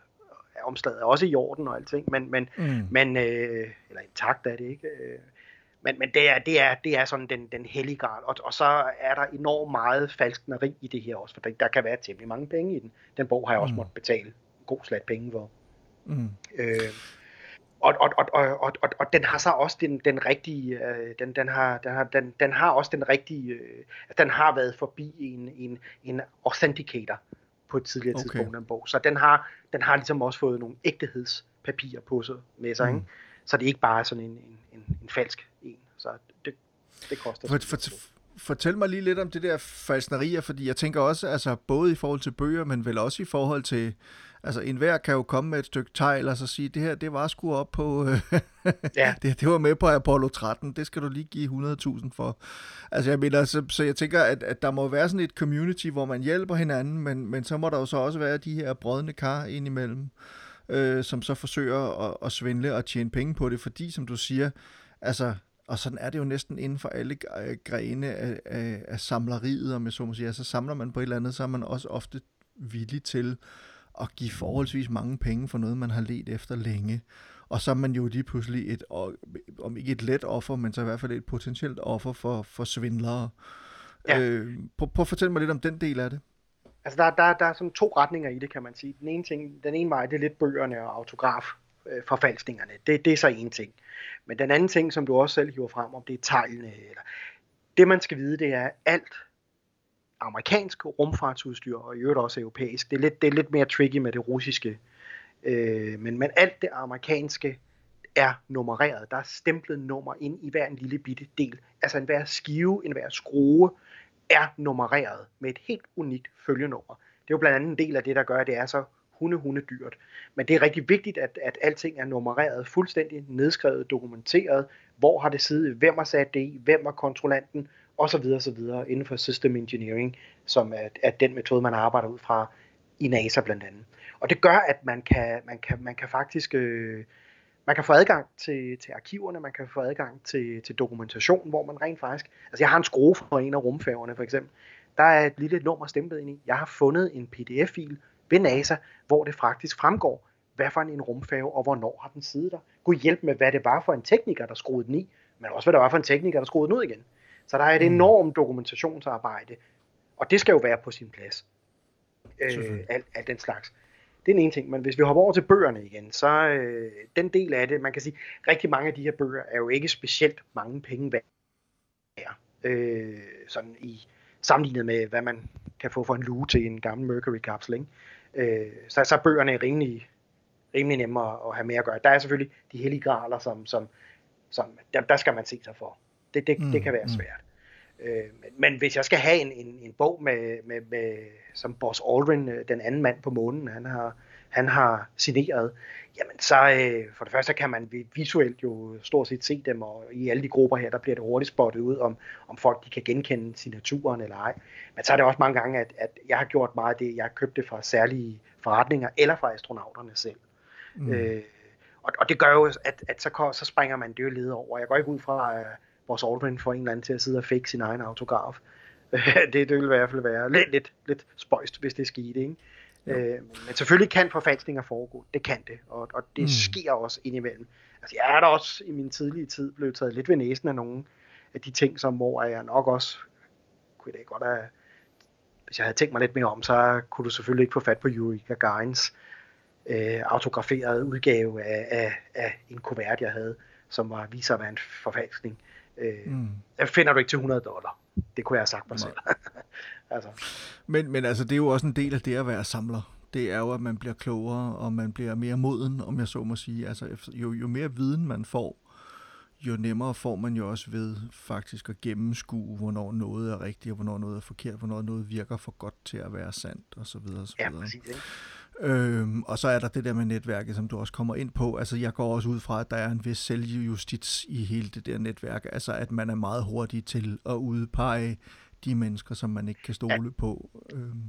er omslaget er også i orden og alting, men, men, Mm. men øh, eller intakt er det ikke. Øh, men, men det er, det er, det er sådan den, den hellige grad, og, og så er der enormt meget falskneri i det her også, for der, der kan være temmelig mange penge i den. Den bog har jeg også Mm. måttet betale en god slat penge for. Mm. Øh, og, og, og, og, og, og, og den har så også den, den rigtige, øh, den, den, har, den, har, den, den har også den rigtige, øh, den har været forbi en, en, en authenticator på et tidligere Okay. tidspunkt, den bog. Så den har, den har ligesom også fået nogle ægthedspapirer på sig med sig, mm. ikke? Så det er ikke bare sådan en, en, en, en falsk en. Så det, det koster. For, for, fortæl mig lige lidt om det der falsnerier, fordi jeg tænker også, altså både i forhold til bøger, men vel også i forhold til, altså enhver kan jo komme med et stykke tegl og så sige, det her, det var sgu op på, øh, Ja. det, det var med på Apollo 13, det skal du lige give 100.000 for. Altså jeg mener, så, så jeg tænker, at, at der må være sådan et community, hvor man hjælper hinanden, men, men så må der jo så også være de her brødne kar indimellem, øh, som så forsøger at, at svindle og tjene penge på det, fordi som du siger, altså, og sådan er det jo næsten inden for alle øh, grene af, af, af samleriet, om jeg så må sige. Altså samler man på et eller andet, så er man også ofte villig til at give forholdsvis mange penge for noget, man har let efter længe. Og så er man jo lige pludselig et, om ikke et let offer, men så i hvert fald et potentielt offer for, for svindlere. Ja. Øh, prøv, prøv at fortælle mig lidt om den del af det. Altså der, der, der er sådan to retninger i det, kan man sige. Den ene, ting, den ene vej, det er lidt bøgerne og autograf øh, forfalskningerne. Det, det er så en ting. Men den anden ting, som du også selv hiver frem om, det er tegnene. Eller, det man skal vide, det er alt amerikansk rumfartsudstyr, og i øvrigt også europæisk. Det er lidt, det er lidt mere tricky med det russiske. Øh, men, men alt det amerikanske er nummereret. Der er stemplet nummer ind i hver en lille bitte del. Altså en hver skive, en hver skrue er nummereret med et helt unikt følgenummer. Det er jo blandt andet en del af det, der gør, at det er så hunde, hunde dyrt. Men det er rigtig vigtigt, at, at alting er nummereret, fuldstændig nedskrevet, dokumenteret. Hvor har det siddet? Hvem har sat det i? Hvem er kontrollanten? Og så videre, så videre inden for system engineering, som er, er den metode, man arbejder ud fra i NASA blandt andet. Og det gør, at man kan, man kan, man kan faktisk øh, man kan få adgang til, til arkiverne, man kan få adgang til, til dokumentation, hvor man rent faktisk... Altså jeg har en skrue fra en af rumfærgerne for eksempel. Der er et lille nummer stemplet ind i. Jeg har fundet en pdf-fil ved NASA, hvor det faktisk fremgår, hvad for en rumfærge og hvornår har den siddet der. Gud hjælp med, hvad det var for en tekniker, der skruede den i, men også hvad det var for en tekniker, der skruede den ud igen. Så der er et Mm. enormt dokumentationsarbejde, og det skal jo være på sin plads. Øh, alt, alt den slags. Det er den ene ting, men hvis vi hopper over til bøgerne igen, så øh, den del af det, man kan sige, rigtig mange af de her bøger er jo ikke specielt mange penge værd. Øh, sådan i sammenlignet med, hvad man kan få for en luge til en gammel Mercury-kapsel. Ikke? Øh, så, så er bøgerne rimelig, rimelig nemmere at have med at gøre. Der er selvfølgelig de hellige graler, som, som, som der, der skal man se sig for. Det, det, Mm, det kan være mm. svært. Øh, men, hvis jeg skal have en, en, en bog med, med, med som Boss Aldrin, øh, den anden mand på månen, han har han har signeret, jamen så øh, for det første kan man visuelt jo stort set se dem, og i alle de grupper her, der bliver det hurtigt spottet ud, om, om folk de kan genkende signaturen eller ej. Men så er det også mange gange, at, at jeg har gjort meget af det, jeg har købt det fra særlige forretninger, eller fra astronauterne selv. Mm. Øh, og, og det gør jo, at, at så, så springer man det jo led over. Jeg går ikke ud fra, vores Aldrin får en eller anden til at sidde og fake sin egen autograf. det, det vil i hvert fald være lidt, lidt, lidt spøjst, hvis det skete. Ikke? Øh, men selvfølgelig kan forfalskninger foregå. Det kan det. Og, og det mm. sker også indimellem. Altså, jeg er da også i min tidlige tid blevet taget lidt ved næsen af nogle af de ting, som hvor jeg nok også kunne det godt have, hvis jeg havde tænkt mig lidt mere om, så kunne du selvfølgelig ikke få fat på Yuri Gagarins øh, autograferede udgave af, af, af en kuvert, jeg havde, som var viser at være en forfalskning. Øh, mm. Finder du ikke til 100 dollar. Det kunne jeg have sagt mig selv. altså. Men, men altså, det er jo også en del af det at være samler. Det er jo, at man bliver klogere, og man bliver mere moden, om jeg så må sige. Altså, jo, jo mere viden man får, jo nemmere får man jo også ved faktisk at gennemskue, hvornår noget er rigtigt, og hvornår noget er forkert, hvornår noget virker for godt til at være sandt, og så videre. Og så videre. Ja, præcis. Ikke? Øhm, og så er der det der med netværket, som du også kommer ind på. Altså, jeg går også ud fra, at der er en vis selvjustits i hele det der netværk. Altså, at man er meget hurtig til at udpege de mennesker, som man ikke kan stole ja. på. Øhm.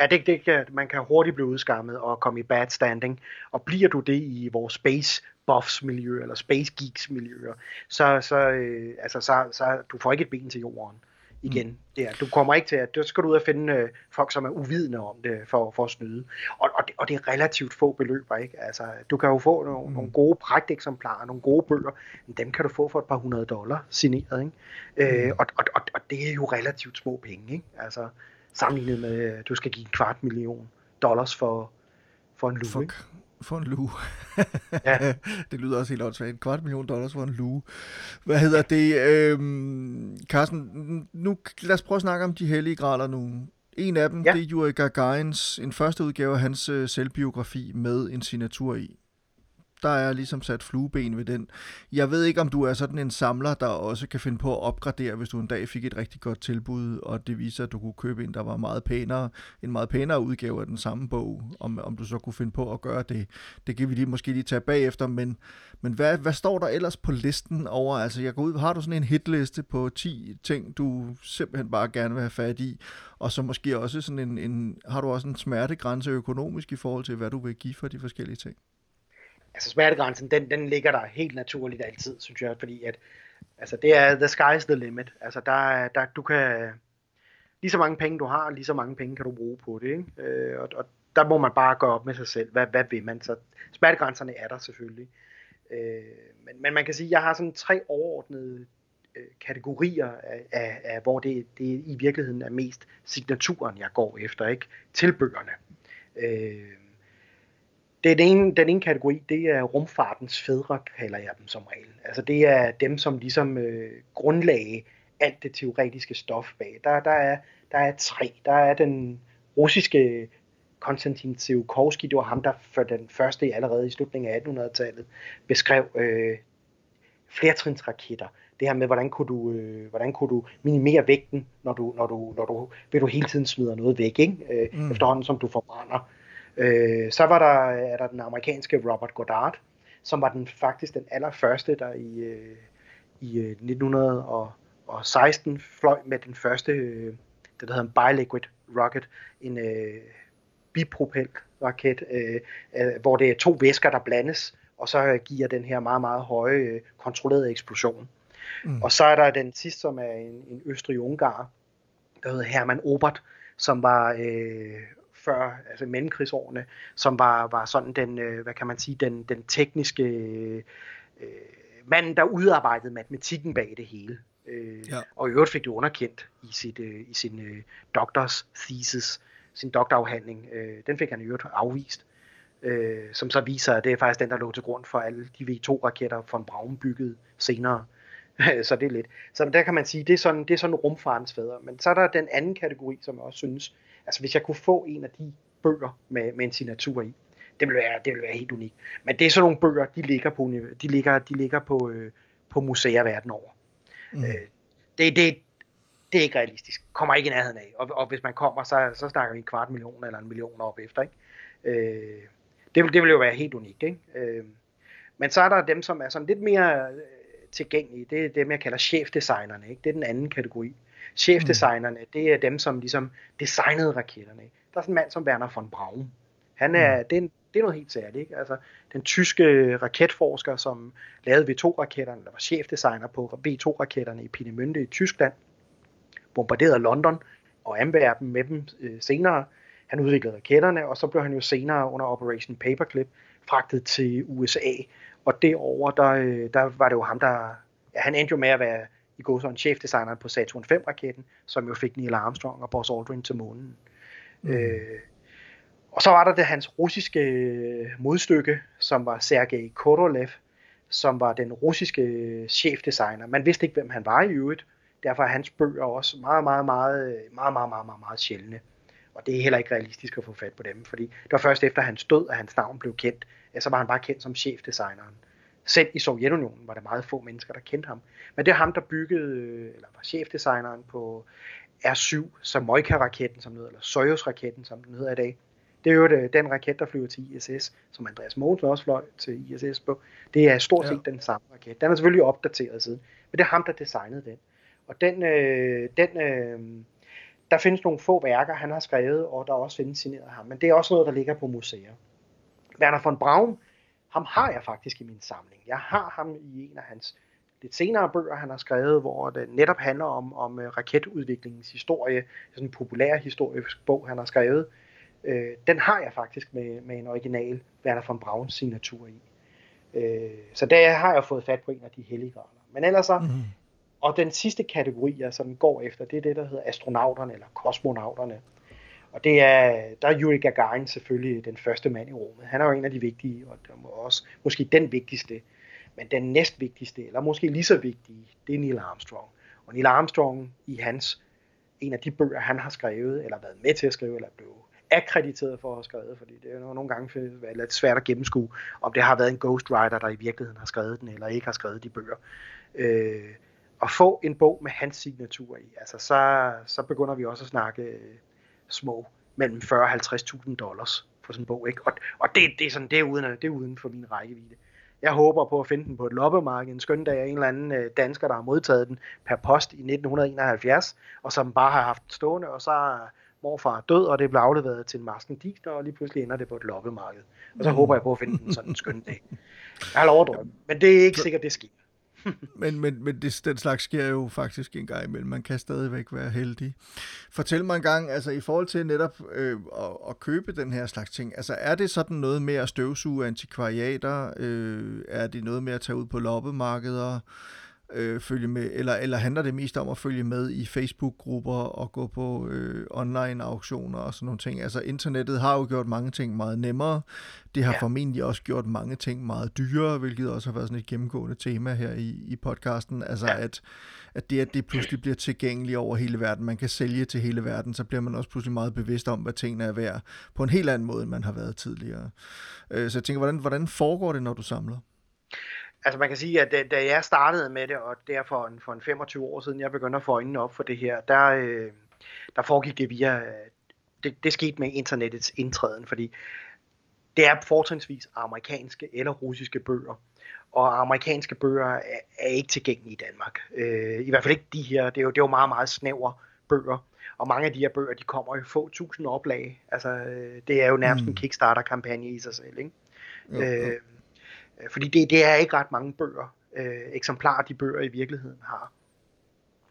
Ja, det, det kan, man kan hurtigt blive udskammet og komme i bad standing. Og bliver du det i vores space buffs miljø eller space geeks miljøer, så, så, øh, altså, så, så du får ikke et ben til jorden igen. Mm. Ja, du kommer ikke til at, du skal du ud og finde øh, folk, som er uvidende om det, for, for at snyde. Og, og, det, og det er relativt få beløber, ikke? Altså, du kan jo få nogle, mm. nogle gode pragteksemplarer, nogle gode bøger, men dem kan du få for et par hundrede dollar signeret, ikke? Øh, mm. Øh, og, og, og, og det er jo relativt små penge, ikke? Altså, sammenlignet med, at du skal give en kvart million dollars for, for en lue, ikke? For en luge. ja. det lyder også helt åndssvagt. En kvart million dollars for en luge. Hvad hedder det? Øhm, Carsten, nu lad os prøve at snakke om de hellige graler nu. En af dem, ja. det er Yuri Gagarins, en første udgave af hans øh, selvbiografi med en signatur i der er ligesom sat flueben ved den. Jeg ved ikke, om du er sådan en samler, der også kan finde på at opgradere, hvis du en dag fik et rigtig godt tilbud, og det viser, at du kunne købe en, der var meget pænere, en meget pænere udgave af den samme bog, om, om du så kunne finde på at gøre det. Det kan vi lige, måske lige tage bagefter, men, men hvad, hvad står der ellers på listen over, altså jeg går ud, har du sådan en hitliste på 10 ting, du simpelthen bare gerne vil have fat i, og så måske også sådan en, en har du også en smertegrænse økonomisk i forhold til, hvad du vil give for de forskellige ting? Altså smertegrænsen, den, den ligger der helt naturligt altid, synes jeg, fordi at, altså det er, the sky's the limit. Altså der, der, du kan, lige så mange penge du har, lige så mange penge kan du bruge på det, ikke? Øh, og, og der må man bare gøre op med sig selv, hvad, hvad vil man? Så smertegrænserne er der selvfølgelig. Øh, men, men man kan sige, at jeg har sådan tre overordnede øh, kategorier af, af, af hvor det, det i virkeligheden er mest signaturen, jeg går efter, ikke? Tilbøgerne. Øh, det er den ene, den ene kategori, det er rumfartens fædre, kalder jeg dem som regel. Altså det er dem, som ligesom øh, grundlagde alt det teoretiske stof bag. Der, der, er, der er tre. Der er den russiske Konstantin Tsiolkovsky, det var ham, der for den første allerede i slutningen af 1800-tallet beskrev øh, flertrinsraketter. Det her med, hvordan kunne du, øh, hvordan kunne du minimere vægten, når du, når du, når du, når du hele tiden smider noget væk, ikke? Øh, mm. efterhånden som du forbrænder Øh, så var der, er der den amerikanske Robert Goddard, som var den faktisk den allerførste, der i, øh, i 1916 øh, fløj med den første, øh, det der hedder en biliquid rocket, en øh, bipropel raket, øh, øh, hvor det er to væsker, der blandes, og så giver den her meget, meget høje øh, kontrollerede eksplosion. Mm. Og så er der den sidste, som er en, en østrig-ungar, der hedder Hermann Obert, som var øh, før, altså mellemkrigsårene, som var, var sådan den, øh, hvad kan man sige, den, den tekniske øh, mand, der udarbejdede matematikken bag det hele. Øh, ja. Og i øvrigt fik det underkendt i, sit, øh, i sin øh, doctors thesis, sin doktorafhandling. Øh, den fik han i øvrigt afvist. Øh, som så viser, at det er faktisk den, der lå til grund for alle de V2-raketter von Braun byggede senere. så det er lidt. Så der kan man sige, det er sådan, det er sådan rumfartens fædre. Men så er der den anden kategori, som jeg også synes Altså hvis jeg kunne få en af de bøger med, med en signatur i, det ville være, det ville være helt unikt. Men det er sådan nogle bøger, de ligger på, de ligger, de ligger på, øh, på museer verden over. Mm. Øh, det, det, det er ikke realistisk. Kommer ikke i nærheden af. Og, og hvis man kommer, så, så snakker vi en kvart million eller en million op efter. Ikke? Øh, Det, vil, det vil jo være helt unikt, ikke? Øh, men så er der dem, som er sådan lidt mere øh, tilgængelige. Det er dem, jeg kalder chefdesignerne, ikke? Det er den anden kategori. Chefdesignerne, mm. det er dem, som ligesom designede raketterne. Ikke? Der er sådan en mand som Werner von Braun. Han er, mm. det, er en, det er noget helt særligt. Ikke? Altså, den tyske raketforsker, som lavede V2-raketterne, der var chefdesigner på V2-raketterne i Peenemünde i Tyskland, bombarderede London og Antwerpen med dem øh, senere. Han udviklede raketterne, og så blev han jo senere under Operation Paperclip fragtet til USA. Og derover der, øh, der var det jo ham, der... Ja, han endte jo med at være i går så en chefdesigner på Saturn 5-raketten, som jo fik Neil Armstrong og Buzz Aldrin til månen. Mm. Øh, og så var der det hans russiske øh, modstykke, som var Sergej Korolev, som var den russiske chefdesigner. Man vidste ikke, hvem han var i øvrigt. Derfor er hans bøger også meget, meget, meget, meget, meget, meget, meget, meget sjældne. Og det er heller ikke realistisk at få fat på dem, fordi det var først efter hans død, at hans navn blev kendt. Ja, så var han bare kendt som chefdesigneren. Selv i Sovjetunionen var der meget få mennesker, der kendte ham. Men det er ham, der byggede, eller var chefdesigneren på R7, Samoika-raketten, som hedder, eller Soyuz-raketten, som den hedder i dag. Det er jo det, den raket, der flyver til ISS, som Andreas Mogensen også fløj til ISS på. Det er stort set ja. den samme raket. Den er selvfølgelig opdateret siden, men det er ham, der designede den. Og den, øh, den øh, der findes nogle få værker, han har skrevet, og der også findes signeret ham, men det er også noget, der ligger på museer. Werner von Braun, ham har jeg faktisk i min samling. Jeg har ham i en af hans lidt senere bøger, han har skrevet, hvor det netop handler om, om uh, raketudviklingens historie. Sådan en populær historisk bog, han har skrevet. Uh, den har jeg faktisk med, med en original Werner von Brauns signatur i. Uh, så der har jeg fået fat på en af de hellige grader. Men ellers så, mm-hmm. og den sidste kategori, jeg sådan går efter, det er det, der hedder astronauterne, eller kosmonauterne. Og det er, der er Yuri Gagarin selvfølgelig den første mand i rummet. Han er jo en af de vigtige, og der må også måske den vigtigste. Men den næstvigtigste, eller måske lige så vigtige, det er Neil Armstrong. Og Neil Armstrong i hans, en af de bøger, han har skrevet, eller været med til at skrive, eller blev akkrediteret for at have skrevet, fordi det er jo nogle gange lidt svært at gennemskue, om det har været en ghostwriter, der i virkeligheden har skrevet den, eller ikke har skrevet de bøger. Øh, at få en bog med hans signatur i, altså så, så begynder vi også at snakke øh, små mellem 40 og 50.000 dollars for sådan en bog. Ikke? Og, og det, det, er sådan, det, er uden, det er uden for min rækkevidde. Jeg håber på at finde den på et loppemarked en skøn dag af en eller anden øh, dansker, der har modtaget den per post i 1971, og som bare har haft den stående, og så er morfar død, og det blev afleveret til en masken Disney, og lige pludselig ender det på et loppemarked. Og så mm. håber jeg på at finde den sådan en skøn dag. Jeg har lov men det er ikke sikkert, det sker men men, men det, den slags sker jo faktisk en gang imellem. Man kan stadigvæk være heldig. Fortæl mig en gang, altså i forhold til netop øh, at, at købe den her slags ting, altså er det sådan noget med at støvsuge antikvariater? Øh, er det noget med at tage ud på loppemarkeder? Øh, følge med, eller, eller handler det mest om at følge med i Facebook-grupper og gå på øh, online-auktioner og sådan nogle ting? Altså internettet har jo gjort mange ting meget nemmere. Det har ja. formentlig også gjort mange ting meget dyrere, hvilket også har været sådan et gennemgående tema her i, i podcasten. Altså ja. at, at det, at det pludselig bliver tilgængeligt over hele verden, man kan sælge til hele verden, så bliver man også pludselig meget bevidst om, hvad tingene er værd på en helt anden måde, end man har været tidligere. Øh, så jeg tænker, hvordan, hvordan foregår det, når du samler? Altså man kan sige, at da, jeg startede med det, og derfor for for en 25 år siden, jeg begyndte at få øjnene op for det her, der, øh, der foregik det via, det, det skete med internettets indtræden, fordi det er fortrinsvis amerikanske eller russiske bøger, og amerikanske bøger er, er ikke tilgængelige i Danmark. Øh, I hvert fald ikke de her, det er jo, det er jo meget, meget snævre bøger, og mange af de her bøger, de kommer i få tusind oplag. Altså, øh, det er jo nærmest mm. en Kickstarter-kampagne i sig selv, ikke? Jo, jo. Øh, fordi det, det er ikke ret mange bøger, øh, eksemplarer, de bøger i virkeligheden har.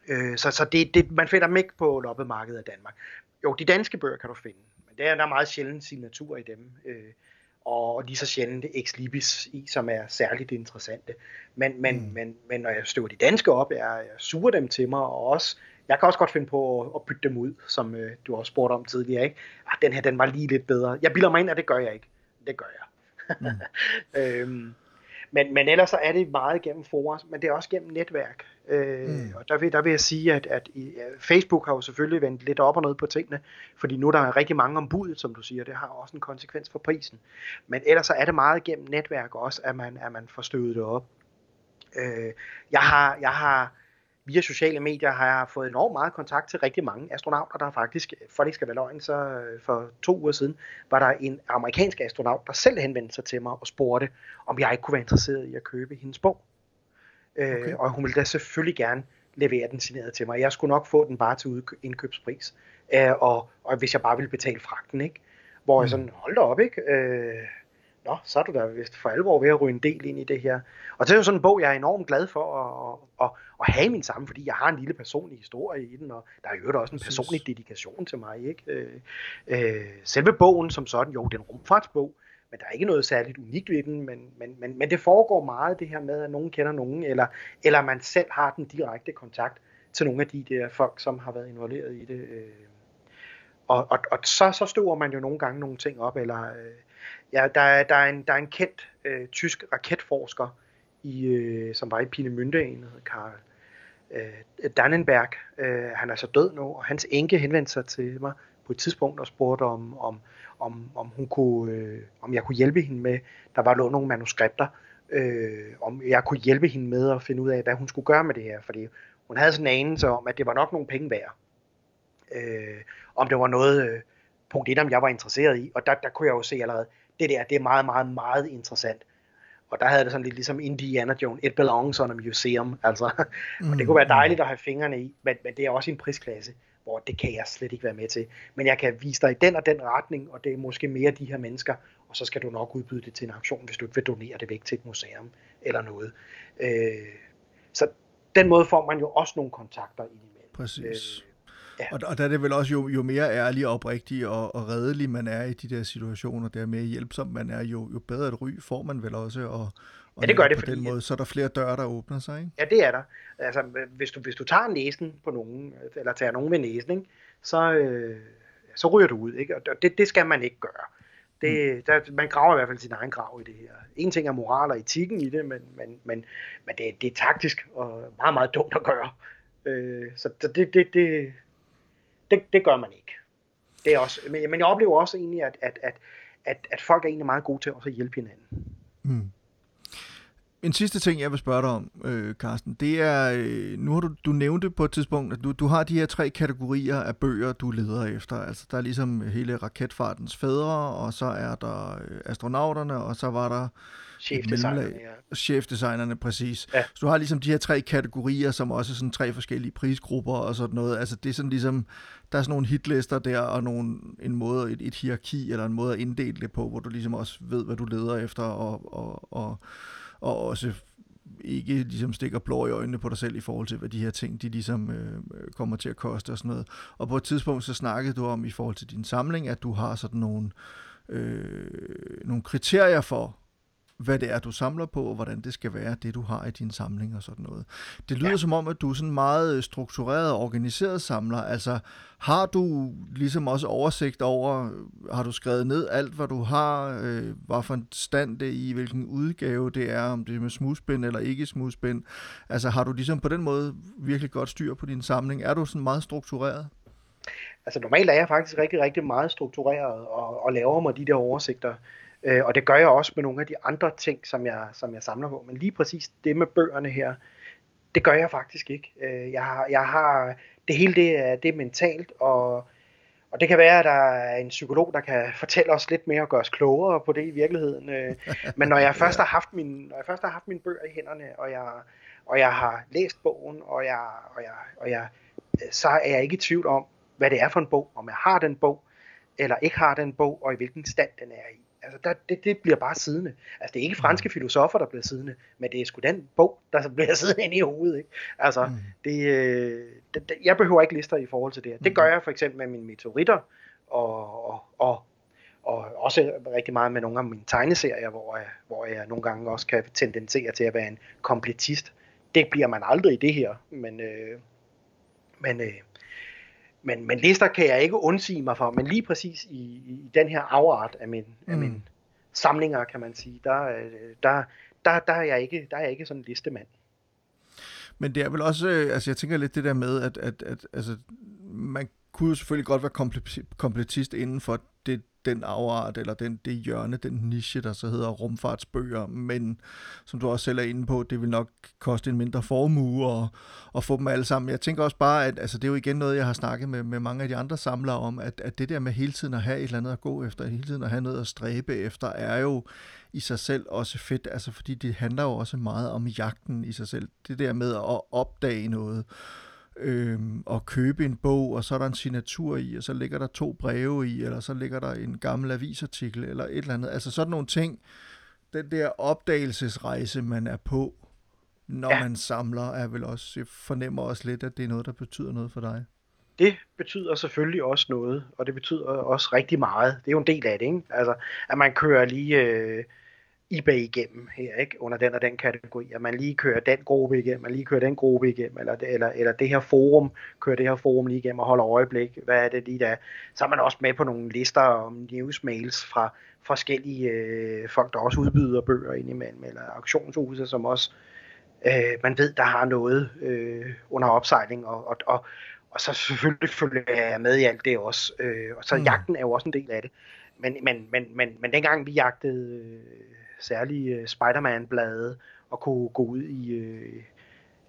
Øh, så så det, det, man finder dem ikke på loppemarkedet af Danmark. Jo, de danske bøger kan du finde, men der er, der er meget sjældent signatur i dem. Øh, og lige så sjældent ex libris i, som er særligt interessante. Men, men, mm. men, men når jeg støver de danske op, jeg, jeg suger dem til mig, og også, jeg kan også godt finde på at, at bytte dem ud, som øh, du også spurgte om tidligere. Ikke? Ah, den her, den var lige lidt bedre. Jeg bilder mig ind, at det gør jeg ikke. Det gør jeg. Mm. øhm, men, men ellers så er det meget gennem forer, men det er også gennem netværk. Øh, mm. Og der vil, der vil jeg sige, at, at i, Facebook har jo selvfølgelig vendt lidt op og ned på tingene, fordi nu der er rigtig mange om budet, som du siger, det har også en konsekvens for prisen. Men ellers så er det meget gennem netværk også, at man, at man får støvet det op. Øh, jeg har, jeg har via sociale medier har jeg fået enormt meget kontakt til rigtig mange astronauter, der faktisk, for det ikke skal være løgn, så øh, for to uger siden, var der en amerikansk astronaut, der selv henvendte sig til mig og spurgte, om jeg ikke kunne være interesseret i at købe hendes bog. Øh, okay. Øh, og hun ville da selvfølgelig gerne levere den signeret til mig. Jeg skulle nok få den bare til indkøbspris, øh, og, og hvis jeg bare ville betale fragten, ikke? Hvor mm. jeg sådan, hold da op, ikke? Øh, nå, så er du da vist for alvor ved at ryge en del ind i det her. Og det er jo sådan en bog, jeg er enormt glad for at, at, at have min sammen, fordi jeg har en lille personlig historie i den, og der er jo også en personlig dedikation til mig. Ikke? Øh, øh, selve bogen som sådan, jo, det er en rumfartsbog, men der er ikke noget særligt unikt ved den, men, men, men, men det foregår meget det her med, at nogen kender nogen, eller, eller man selv har den direkte kontakt til nogle af de der folk, som har været involveret i det. Øh. Og, og, og så, så støver man jo nogle gange nogle ting op, eller øh, ja, der, er, der, er en, der er en kendt øh, tysk raketforsker, i, øh, som var i Pienemünde, en hedder Karl øh, Dannenberg. Øh, han er så død nu, og hans enke henvendte sig til mig på et tidspunkt og spurgte om, om, om, om, hun kunne, øh, om jeg kunne hjælpe hende med, der var nogle manuskripter, øh, om jeg kunne hjælpe hende med at finde ud af, hvad hun skulle gøre med det her, fordi hun havde sådan en anelse om, at det var nok nogle penge værd. Øh, om det var noget, øh, punkt 1, om jeg var interesseret i, og der, der kunne jeg jo se allerede, det der, det er meget, meget, meget interessant. Og der havde det sådan lidt ligesom Indiana Jones, it belongs on a museum, altså. Mm. og det kunne være dejligt at have fingrene i, men, men det er også en prisklasse, hvor det kan jeg slet ikke være med til. Men jeg kan vise dig i den og den retning, og det er måske mere de her mennesker, og så skal du nok udbyde det til en auktion, hvis du ikke vil donere det væk til et museum eller noget. Øh, så den måde får man jo også nogle kontakter indimellem. Præcis. Øh, Ja. Og, og der er det vel også, jo, jo mere ærlig og oprigtig og, og redelig man er i de der situationer, der mere hjælpsom man er, jo, jo bedre et ry får man vel også. Og, og ja, det gør det, på fordi... den måde, så er der flere døre, der åbner sig, ikke? Ja, det er der. Altså, hvis du, hvis du tager næsen på nogen, eller tager nogen med næsen, ikke, så, øh, så ryger du ud, ikke? Og det, det skal man ikke gøre. Det, mm. der, man graver i hvert fald sin egen grav i det her. En ting er moral og etikken i det, men, men, men, men det, det er taktisk og meget, meget dumt at gøre. Øh, så det, det, det, det, det gør man ikke. Det er også, men, men jeg oplever også egentlig, at, at, at, at, at folk er egentlig meget gode til også at hjælpe hinanden. Mm. En sidste ting, jeg vil spørge dig om, øh, Carsten, det er, øh, nu har du, du nævnte på et tidspunkt, at du, du har de her tre kategorier af bøger, du leder efter. Altså, der er ligesom hele raketfartens fædre, og så er der øh, astronauterne, og så var der Chefdesignerne, ja. Chefdesignerne, præcis. Ja. Så du har ligesom de her tre kategorier, som også er sådan tre forskellige prisgrupper og sådan noget. Altså det er sådan ligesom, der er sådan nogle hitlister der, og nogle, en måde, et, et hierarki, eller en måde at inddele det på, hvor du ligesom også ved, hvad du leder efter, og, og, og, og også ikke ligesom stikker blå i øjnene på dig selv i forhold til, hvad de her ting, de ligesom øh, kommer til at koste og sådan noget. Og på et tidspunkt så snakkede du om i forhold til din samling, at du har sådan nogle, øh, nogle kriterier for, hvad det er, du samler på, og hvordan det skal være, det du har i din samling og sådan noget. Det lyder ja. som om, at du er sådan meget øh, struktureret og organiseret samler. Altså, har du ligesom også oversigt over, har du skrevet ned alt, hvad du har, øh, hvad for en stand det er i, hvilken udgave det er, om det er med smugspind eller ikke smugspind? Altså, har du ligesom på den måde virkelig godt styr på din samling? Er du sådan meget struktureret? Altså normalt er jeg faktisk rigtig, rigtig meget struktureret og, og laver mig de der oversigter. Øh, og det gør jeg også med nogle af de andre ting, som jeg, som jeg samler på. Men lige præcis det med bøgerne her, det gør jeg faktisk ikke. Øh, jeg, har, jeg har, det hele det er, det er mentalt, og, og det kan være, at der er en psykolog, der kan fortælle os lidt mere og gøre os klogere på det i virkeligheden. Øh, men når jeg først har haft min, når jeg først har haft mine bøger i hænderne, og jeg, og jeg har læst bogen, og jeg, og jeg, og jeg, så er jeg ikke i tvivl om, hvad det er for en bog, om jeg har den bog, eller ikke har den bog, og i hvilken stand den er i. Altså, der, det, det bliver bare siddende. Altså, det er ikke franske mm. filosofer, der bliver siddende, men det er sgu den bog, der bliver siddende inde i hovedet. Ikke? Altså, mm. det, øh, det, det, jeg behøver ikke lister i forhold til det her. Det gør mm. jeg for eksempel med mine meteoritter, og, og, og, og også rigtig meget med nogle af mine tegneserier, hvor jeg, hvor jeg nogle gange også kan tendensere til at være en kompletist. Det bliver man aldrig i det her, men, øh, men øh, men, men lister kan jeg ikke undsige mig for, men lige præcis i, i den her afart af min, mm. af min samlinger, kan man sige, der, der, der, der, er, jeg ikke, der er jeg ikke sådan en listemand. Men det er vel også, øh, altså jeg tænker lidt det der med, at, at, at altså, man kunne jo selvfølgelig godt være kompletist inden for det, den afart, eller den, det hjørne, den niche, der så hedder rumfartsbøger, men som du også selv er inde på, det vil nok koste en mindre formue at, at få dem alle sammen. Jeg tænker også bare, at altså, det er jo igen noget, jeg har snakket med, med mange af de andre samlere om, at, at det der med hele tiden at have et eller andet at gå efter, hele tiden at have noget at stræbe efter, er jo i sig selv også fedt, altså fordi det handler jo også meget om jagten i sig selv. Det der med at opdage noget, øhm, og købe en bog, og så er der en signatur i, og så ligger der to breve i, eller så ligger der en gammel avisartikel, eller et eller andet. Altså sådan nogle ting. Den der opdagelsesrejse, man er på, når ja. man samler, er vel også, jeg fornemmer også lidt, at det er noget, der betyder noget for dig. Det betyder selvfølgelig også noget, og det betyder også rigtig meget. Det er jo en del af det, ikke? Altså, at man kører lige... Øh eBay igennem her, ikke? under den og den kategori, at man lige kører den gruppe igennem, man lige kører den gruppe igennem, eller, eller, eller det her forum, kører det her forum lige igennem og holder øjeblik, hvad er det lige der, så er man også med på nogle lister om newsmails fra forskellige øh, folk, der også udbyder bøger indimellem, eller auktionshuse, som også, øh, man ved, der har noget øh, under opsejling, og, og, og, og så selvfølgelig følger jeg med i alt det også, øh, og så mm. jagten er jo også en del af det, men, men, men, men, men dengang vi jagtede øh, særlige øh, Spider-Man-blade og kunne gå ud i øh,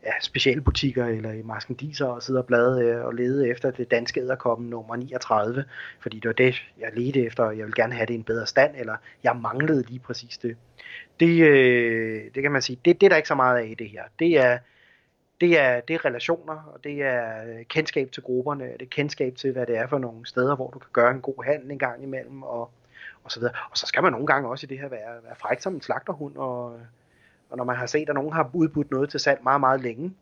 ja, specialbutikker eller i maskendiser og sidde og blade øh, og lede efter det danske æderkoppen nummer 39, fordi det var det, jeg ledte efter, og jeg vil gerne have det i en bedre stand, eller jeg manglede lige præcis det. Det, øh, det kan man sige, det, det er der ikke så meget af i det her. Det er, det er, det er relationer, og det er øh, kendskab til grupperne, det er kendskab til, hvad det er for nogle steder, hvor du kan gøre en god handel en gang imellem, og og så videre. Og så skal man nogle gange også i det her være, være fræk som en slagterhund, og, og når man har set, at nogen har udbudt noget til salg meget, meget længe,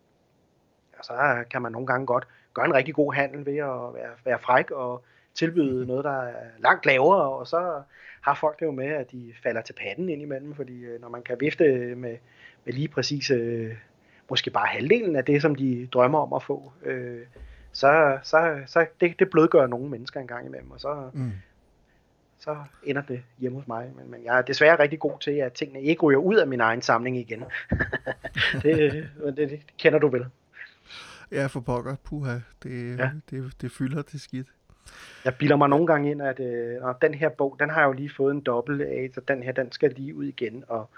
så kan man nogle gange godt gøre en rigtig god handel ved at være, være fræk og tilbyde mhm. noget, der er langt lavere, og så har folk det jo med, at de falder til patten indimellem, fordi øh, når man kan vifte med, med lige præcis øh, måske bare halvdelen af det, som de drømmer om at få, øh, så, så, så det, det blødgør nogle mennesker en gang imellem, og så, mm så ender det hjemme hos mig. Men, men jeg er desværre rigtig god til, at tingene ikke ryger ud af min egen samling igen. det, det, det kender du vel. Ja, for pokker. Puha. Det, ja. det, det fylder det skidt. Jeg bilder mig nogle gange ind, at øh, den her bog, den har jeg jo lige fået en dobbelt af, så den her, den skal lige ud igen. Og,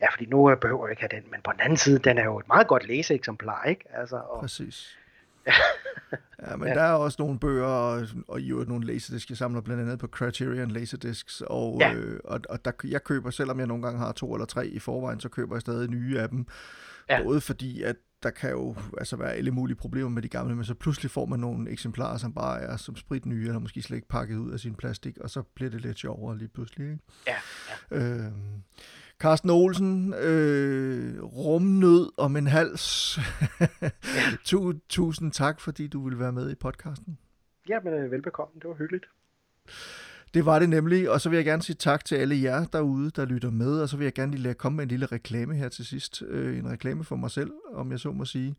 ja, fordi nu behøver jeg ikke have den, men på den anden side, den er jo et meget godt læseeksemplar, ikke? Altså, og, Præcis. Ja, men ja. der er også nogle bøger, og, og jo nogle laserdisks, jeg samler blandt andet på Criterion Laserdiscs, og, ja. øh, og, og der, jeg køber, selvom jeg nogle gange har to eller tre i forvejen, så køber jeg stadig nye af dem. Ja. Både fordi, at der kan jo altså være alle mulige problemer med de gamle, men så pludselig får man nogle eksemplarer, som bare er som sprit nye, eller måske slet ikke pakket ud af sin plastik, og så bliver det lidt sjovere lige pludselig. Ikke? Ja. ja. Øh, Carsten Olsen, øh, rumnød om en hals. ja. Tusind tak, fordi du vil være med i podcasten. Ja, men øh, velbekomme. Det var hyggeligt. Det var det nemlig, og så vil jeg gerne sige tak til alle jer derude, der lytter med, og så vil jeg gerne lige lade komme med en lille reklame her til sidst. Øh, en reklame for mig selv, om jeg så må sige.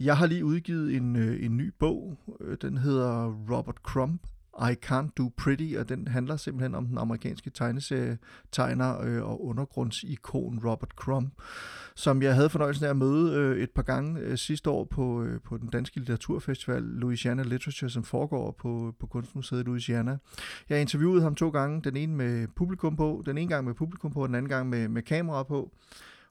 Jeg har lige udgivet en, øh, en ny bog. Den hedder Robert Crumb, i Can't Do Pretty, og den handler simpelthen om den amerikanske tegneserie-tegner øh, og undergrundsikon Robert Crumb, som jeg havde fornøjelsen af at møde øh, et par gange øh, sidste år på, øh, på den danske litteraturfestival Louisiana Literature, som foregår på, på Kunstmuseet Louisiana. Jeg interviewede ham to gange, den ene med publikum på, den ene gang med publikum på, og den anden gang med, med kamera på.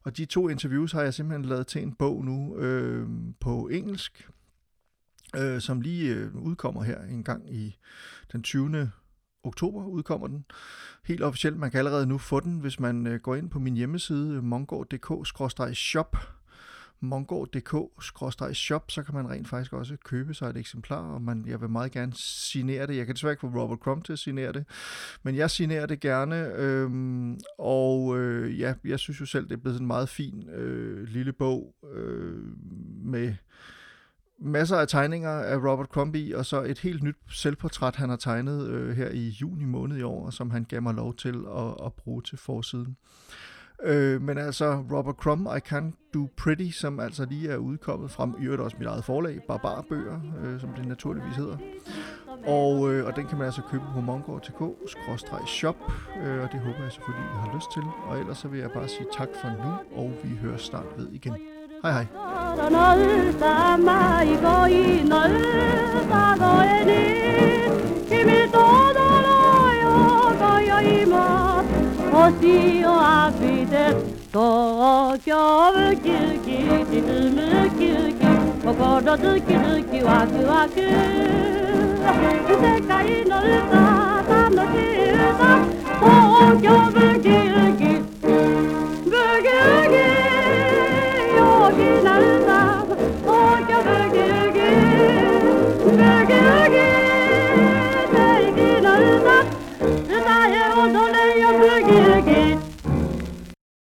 Og de to interviews har jeg simpelthen lavet til en bog nu øh, på engelsk, øh, som lige øh, udkommer her en gang i den 20. oktober udkommer den. Helt officielt, man kan allerede nu få den, hvis man øh, går ind på min hjemmeside mongård.dk-shop mongård.dk-shop, så kan man rent faktisk også købe sig et eksemplar, og man, jeg vil meget gerne signere det. Jeg kan desværre ikke få Robert Crumb til at signere det, men jeg signerer det gerne, øhm, og øh, ja, jeg synes jo selv, det er blevet en meget fin øh, lille bog øh, med masser af tegninger af Robert Crombie, og så et helt nyt selvportræt, han har tegnet øh, her i juni måned i år, som han gav mig lov til at, at bruge til forsiden. Øh, men altså Robert Crumb, I Can't Do Pretty, som altså lige er udkommet fra i øvrigt også mit eget forlag, Barbarbøger, øh, som det naturligvis hedder. Og, øh, og den kan man altså købe på mongård.dk-shop, øh, og det håber jeg selvfølgelig, I har lyst til. Og ellers så vil jeg bare sige tak for nu, og vi hører snart ved igen. Hej hej. しを浴びて東京ウキウキリズムウキウキ心ズキズキワクワク世界の歌楽しい歌東京ブギウギブギウギ och gillar en arv